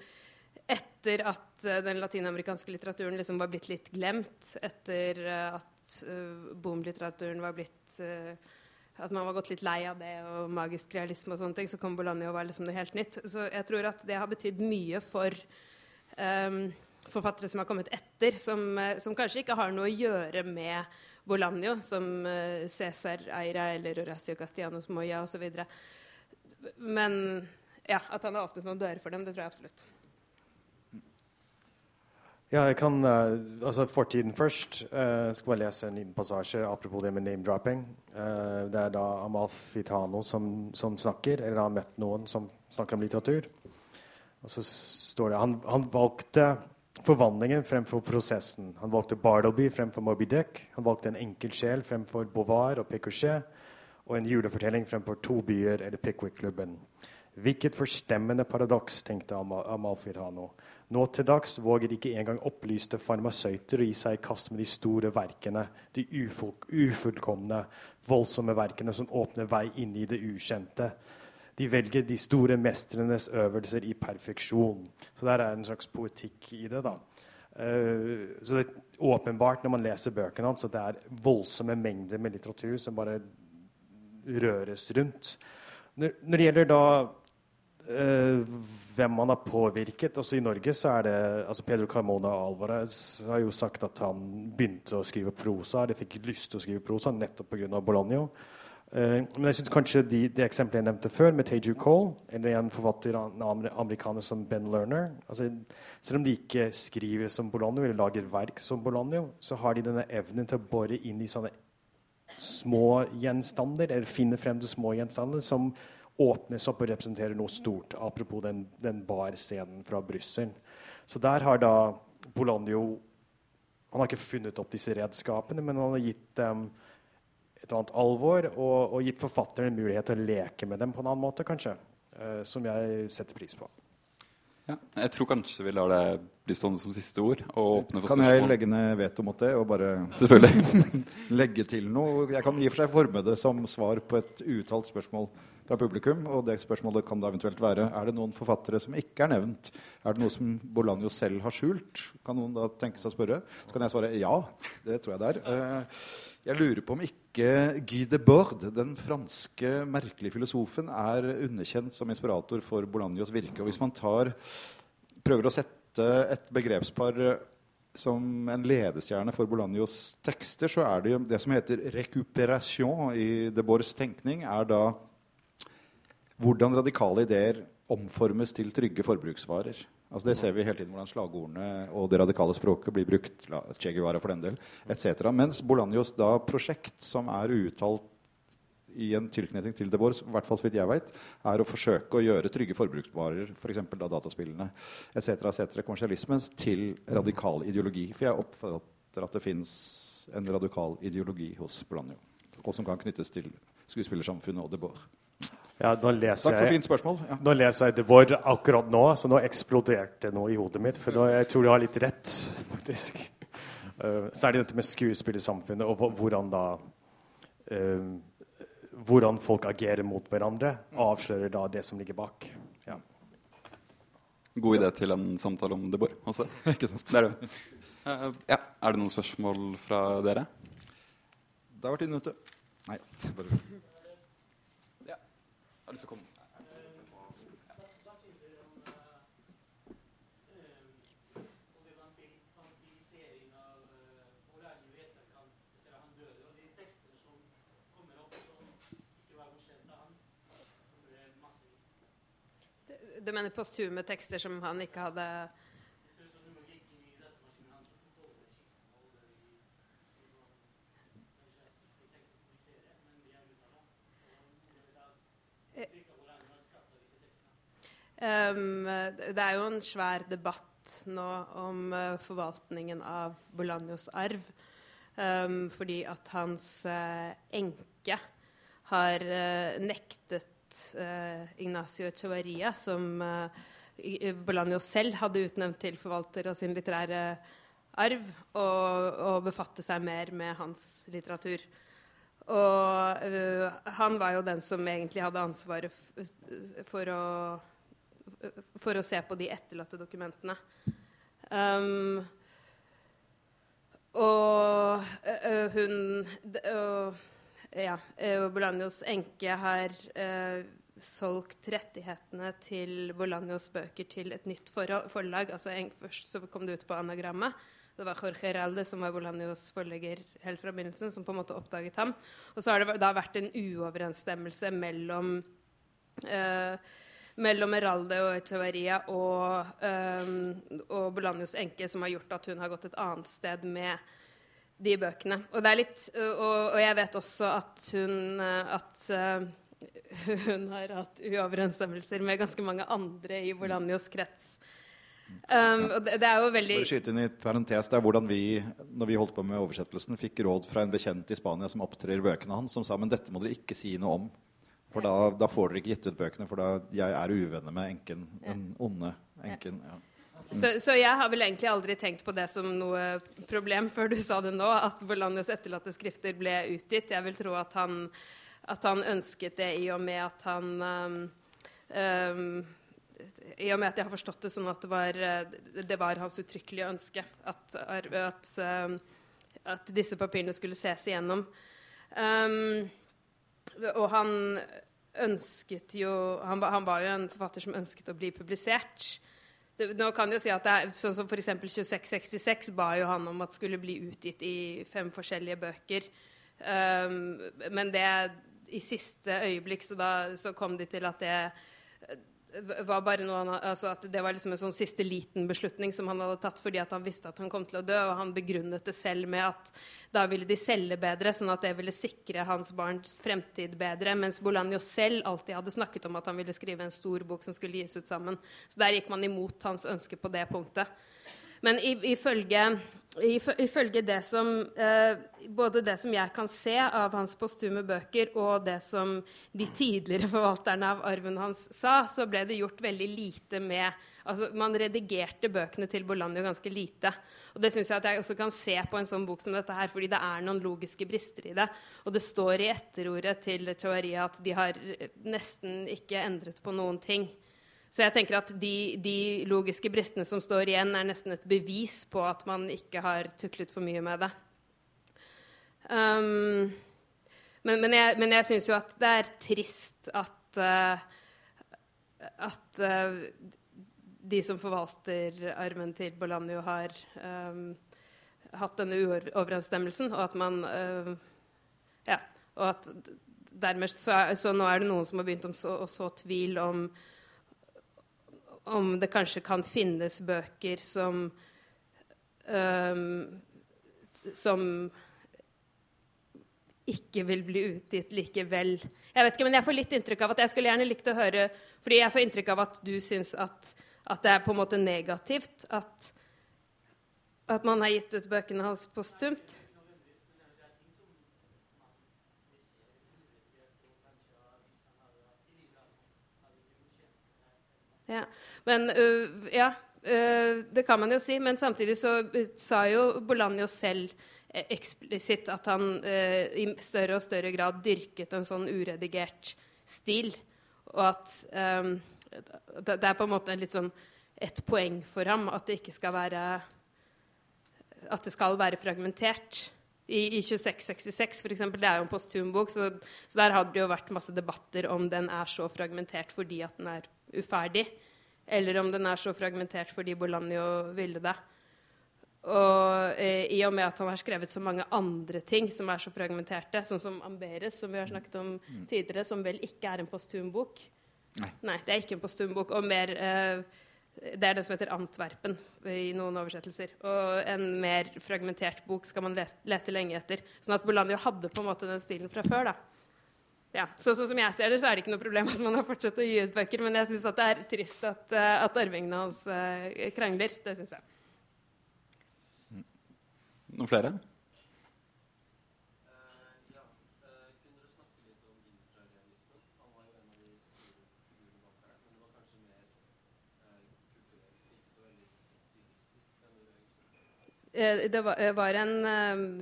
etter at uh, den latinamerikanske litteraturen liksom var blitt litt glemt, etter uh, at uh, boom-litteraturen var blitt At man var gått litt lei av det og magisk realisme og sånne ting, så kom Bolanjo og var liksom noe helt nytt. Så jeg tror at det har betydd mye for um, forfattere som har kommet etter, som, eh, som, kanskje ikke har noe å gjøre med Bolanjo, som uh, Cæsar Eira eller Horacio Castianos Moya osv. men ja, at han har åpnet noen dører for dem, det tror jeg absolutt. Ja, jeg kan uh, altså Fortiden først. Uh, skal bare lese en liten passasje apropos det med name-dropping. Uh, det er da Amalfitano som, som snakker, eller har møtt noen som snakker om litteratur. Og så står det Han, han valgte forvandlingen fremfor prosessen. Han valgte Bartleby fremfor Moby Dick. Han valgte en enkel sjel fremfor Beauvoir og Picochet. Og en julefortelling fremfor to byer eller Pickwick-klubben. Hvilket forstemmende paradoks, tenkte Amalfitano. Nå til dags våger ikke engang opplyste farmasøyter å gi seg i kast med de store verkene, de ufullkomne, voldsomme verkene som åpner vei inn i det ukjente. De velger de store mestrenes øvelser i perfeksjon. Så der er en slags poetikk i det. da. Uh, så det er åpenbart når man leser bøkene hans, at det er voldsomme mengder med litteratur som bare røres rundt. Når, det gjelder da Uh, hvem man har påvirket. Også I Norge så er det altså Pedro Carmona Alvarez har jo sagt at han begynte å skrive prosa. Eller fikk lyst til å skrive prosa nettopp pga. Bologno. Uh, men jeg synes kanskje de, de eksemplene jeg nevnte før, med Teju Cole, eller en forfatter amerikaner som Ben Lerner altså, Selv om de ikke skriver som Bologno eller lager verk som Bologno, så har de denne evnen til å bore inn i sånne små gjenstander, eller finne frem til små gjenstander som åpnes opp og representerer noe stort. Apropos den, den bar-scenen fra Brussel. Så der har da Bolandio Han har ikke funnet opp disse redskapene, men han har gitt dem et annet alvor og, og gitt forfatteren en mulighet til å leke med dem på en annen måte, kanskje. Uh, som jeg setter pris på. Ja, jeg tror kanskje vi lar det bli stående som siste ord. Og åpne for kan jeg legge ned veto mot det og bare legge til noe? Jeg kan i og for seg forme det som svar på et uuttalt spørsmål fra publikum. Og det spørsmålet kan da eventuelt være er det noen forfattere som ikke er nevnt. Er det noe som Bolanjo selv har skjult? Kan noen da tenke seg å spørre? Så kan jeg svare ja. Det tror jeg det er. Eh, jeg lurer på om ikke Guy de Bord, den franske merkelige filosofen, er underkjent som inspirator for Bolanjos virke. Og hvis man tar, prøver å sette et begrepspar som en ledestjerne for Bolanjos tekster, så er det jo det som heter recuperation i de Boers tenkning, er da hvordan radikale ideer omformes til trygge forbruksvarer. Altså det ser vi hele tiden hvordan slagordene og det radikale språket blir brukt. Che Guevara for den del, etc. Mens Bolanjos da prosjekt, som er uuttalt i en tilknytning til Debord, i hvert fall så vidt jeg vet, er å forsøke å gjøre trygge forbruksvarer, f.eks. For da dataspillene etc., etc., kommersialismens til radikal ideologi. For jeg oppfatter at det fins en radikal ideologi hos Bolanjo, og som kan knyttes til skuespillersamfunnet og Debord. Ja, nå leser Takk for fint spørsmål. Ja. Nå leser jeg The Board akkurat nå, så nå eksploderte noe i hodet mitt. For nå, jeg tror du har litt rett, faktisk. Uh, så er det dette med skuespillersamfunnet og hvordan da uh, Hvordan folk agerer mot hverandre, avslører da det som ligger bak. Ja. God idé til en samtale om The Board også. Ikke sant? Det er det. Uh, ja. Er det noen spørsmål fra dere? Det har vært inne, vet du. Nei. bare har lyst til å komme. Du mener postume tekster som han ikke hadde Um, det er jo en svær debatt nå om uh, forvaltningen av Bolanjos arv. Um, fordi at hans uh, enke har uh, nektet Ignacio Echevarria, som Bolanjo selv hadde utnevnt til forvalter av sin litterære arv, å befatte seg mer med hans litteratur. Og han var jo den som egentlig hadde ansvaret for å for å se på de etterlatte dokumentene. Um, og uh, hun uh, Ja, Bolanjos enke har solgt rettighetene til Bolanjos bøker til et nytt forlag. altså Først så kom det ut på anagrammet. Det var Jorge Ralde, som var Bolanjos forlegger helt fra begynnelsen, som på en måte oppdaget ham. Og så har det da vært en uoverensstemmelse mellom uh, mellom Meralde og Echeverria og, um, og Bolanios enke som har gjort at hun har gått et annet sted med de bøkene. Og, litt, og, og jeg vet også at hun at, uh, hun har hatt uoverensstemmelser med ganske mange andre i Bolanios krets. Um, og det, det, er jo veldig Bare skyte inn i parentes, det er hvordan vi, når vi holdt på med oversettelsen, fikk råd fra en bekjent i Spania som opptrer bøkene hans, som sa men dette må dere ikke si noe om. For da, da får dere ikke gitt ut bøkene, for da jeg er uvenner med enken. Den onde enken. Ja. Så, så, jeg har vel egentlig aldri tenkt på det som noe problem før du sa det nå, at Bolandios etterlatte skrifter ble utgitt. Jeg vil tro at han, at han ønsket det i og med at han um, um, I og med at jeg har forstått det sånn at det var, det var hans uttrykkelige ønske at, at, um, at, disse papirene skulle ses igjennom. Um, og han ønsket jo han, han, var jo en forfatter som ønsket å bli publisert. Det, nå kan jeg jo si at det er, sånn som F.eks. 2666 ba jo han om at skulle bli utgitt i fem forskjellige bøker. Um, men det i siste øyeblikk så, da, så kom de til at det var bare noe han, altså at det var liksom en sånn siste liten beslutning som han hadde tatt fordi at han visste at han kom til å dø, og han begrunnet det selv med at da ville de selge bedre, sånn at det ville sikre hans barns fremtid bedre, mens Bolanjo selv alltid hadde snakket om at han ville skrive en stor bok som skulle gis ut sammen. Så der gikk man imot hans ønske på det punktet. Men ifølge, ifølge det som eh, Både det som jeg kan se av hans postume bøker, og det som de tidligere forvalterne av arven hans sa, så ble det gjort veldig lite med Altså, man redigerte bøkene til Bolanjo ganske lite. Og det syns jeg at jeg også kan se på en sånn bok som dette her, fordi det er noen logiske brister i det. Og det står i etterordet til Chawaria at de har nesten ikke endret på noen ting. Så jeg tenker at de, de, logiske bristene som står igjen, er nesten et bevis på at man ikke har tuklet for mye med det. Um, men, men, jeg, men syns jo at det er trist at, uh, at uh, de som forvalter armen til Bolanjo, har um, hatt denne uoverensstemmelsen, og at man uh, Ja. Og at dermed så, så, nå er det noen som har begynt å så, så tvil om om det kanskje kan finnes bøker som um, Som ikke vil bli utgitt likevel. Jeg vet ikke, men jeg får litt inntrykk av at jeg skulle gjerne likt å høre fordi jeg får inntrykk av at du syns at, at det er på en måte negativt at, at man har gitt ut bøkene hans postumt. Ja. Men uh, ja, uh, det kan man jo si. Men samtidig så sa jo Bolanjo selv eh, eksplisitt at han uh, i større og større grad dyrket en sånn uredigert stil. Og at um, det, er på en måte litt sånn et poeng for ham at det ikke skal være At det skal være fragmentert. I, i 2666, for eksempel, det er jo en posthumbok, så, så der hadde det jo vært masse debatter om den er så fragmentert fordi at den er uferdig eller om den er så fragmentert fordi Bolanjo ville det. Og eh, i og med at han har skrevet så mange andre ting som er så fragmenterte, sånn som Amberes, som vi har snakket om mm. tidligere, som vel ikke er en postumbok Nei. Nei, det er ikke en postumbok. Og mer eh, Det er den som heter Antwerpen i noen oversettelser. Og en mer fragmentert bok skal man lete lenge etter. Sånn at Bolanjo hadde på en måte den stilen fra før. da ja, så, sånn som jeg ser det, så er det ikke noe problem at man har fortsatt å gi ut bøker, men jeg syns det er trist at, uh, at arvingene hans uh, krangler. Det syns jeg. Noen flere? Eh, det var, var en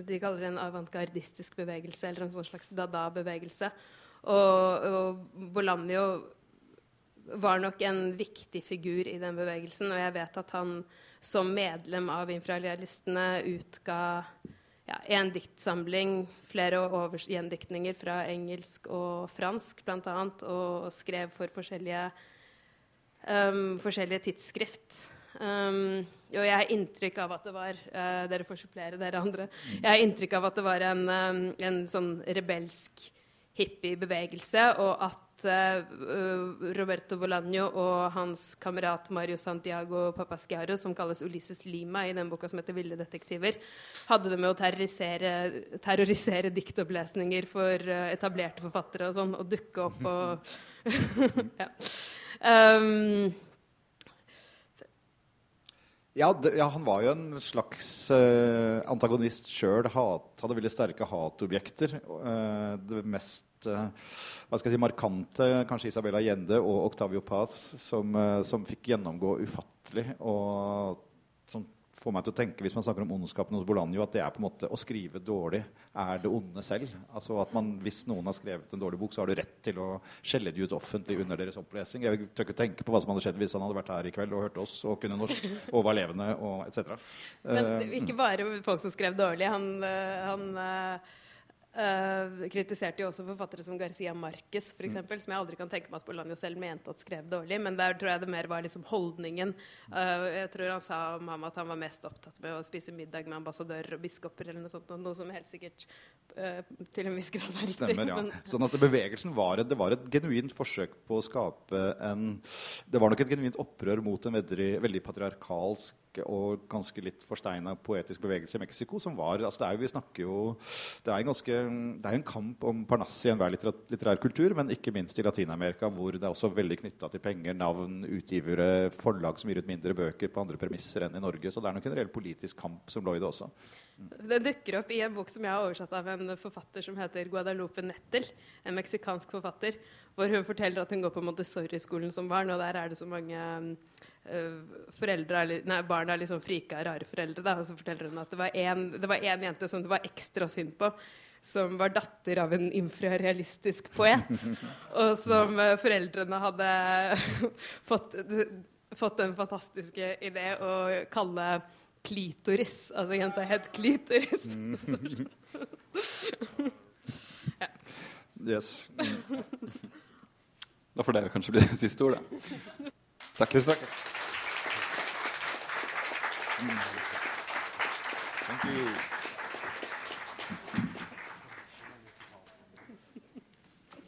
de kaller det en avantgardistisk bevegelse, eller en sånn slags dada-bevegelse. Og, og Bolanjo var nok en viktig figur i den bevegelsen. Og jeg vet at han som medlem av infralialistene utga ja, en diktsamling, flere gjendiktninger fra engelsk og fransk bl.a., og skrev for forskjellige, um, forskjellige tidsskrift. Um, og jeg har inntrykk av at det var uh, Dere får supplere, dere andre. Jeg har inntrykk av at det var en, um, en sånn rebelsk hippiebevegelse, og at uh, Roberto Bolaño og hans kamerat Mario Santiago Papaschiaro, som kalles Ulises Lima i den boka som heter 'Ville detektiver', hadde det med å terrorisere, terrorisere diktopplesninger for uh, etablerte forfattere og sånn, og dukke opp og ja. Um, ja, det, ja, han var jo en slags uh, antagonist sjøl. Hadde veldig sterke hatobjekter. Uh, det mest uh, hva skal jeg si, markante kanskje Isabella Gjende og Octavio Paz, som, som fikk gjennomgå ufattelig. Og som får meg til å tenke hvis man snakker om ondskapen hos Bolanjo, at det er på en måte å skrive dårlig er det onde selv. Altså at man, Hvis noen har skrevet en dårlig bok, så har du rett til å skjelle de ut offentlig under deres opplesing. Jeg tør ikke tenke på hva som hadde skjedd hvis han hadde vært her i kveld og hørt oss og kunne norsk og var levende og etc. Men eh, ikke bare folk som skrev dårlig. Han, eh, han eh, Uh, kritiserte jo også forfattere som Garcia Marquez, for mm. mm. som jeg aldri kan tenke meg at Bolanjo selv mente at skrev dårlig. Men der tror jeg det mer var liksom holdningen. Uh, jeg tror han sa om ham at han var mest opptatt med å spise middag med ambassadører og biskoper, eller noe sånt, noe som helt sikkert uh, til en viss grad var riktig. Stemmer, ja. Men, sånn at bevegelsen var et, det var et genuint forsøk på å skape en Det var nok et genuint opprør mot en veldig, veldig patriarkalsk og ganske litt forsteina poetisk bevegelse i Mexico. som var, altså det er jo, vi snakker jo, det er en, ganske, det er en kamp om Parnassi i enhver litterær, litterær kultur, men ikke minst i Latin-Amerika, hvor det er også veldig knytta til penger, navn, utgivere, forlag som gir ut mindre bøker på andre premisser enn i Norge. Så det er nok en reell politisk kamp som lå i det også. Det dukker opp i en bok som jeg har oversatt av en forfatter som heter Guadalupe Nettel. En meksikansk forfatter. Hvor hun forteller at hun går på Montessori-skolen som barn, og der er det så mange uh, foreldre, nei, barna er liksom frika, rare foreldre. Da. Og så forteller hun at det var én jente som det var ekstra synd på. Som var datter av en infrarealistisk poet. og som uh, foreldrene hadde fått, fått den fantastiske idé å kalle klitoris. Altså jenta het klitoris. Ja. Yes. Da får det kanskje bli det siste ordet. Takk. Tusen takk. Thank you.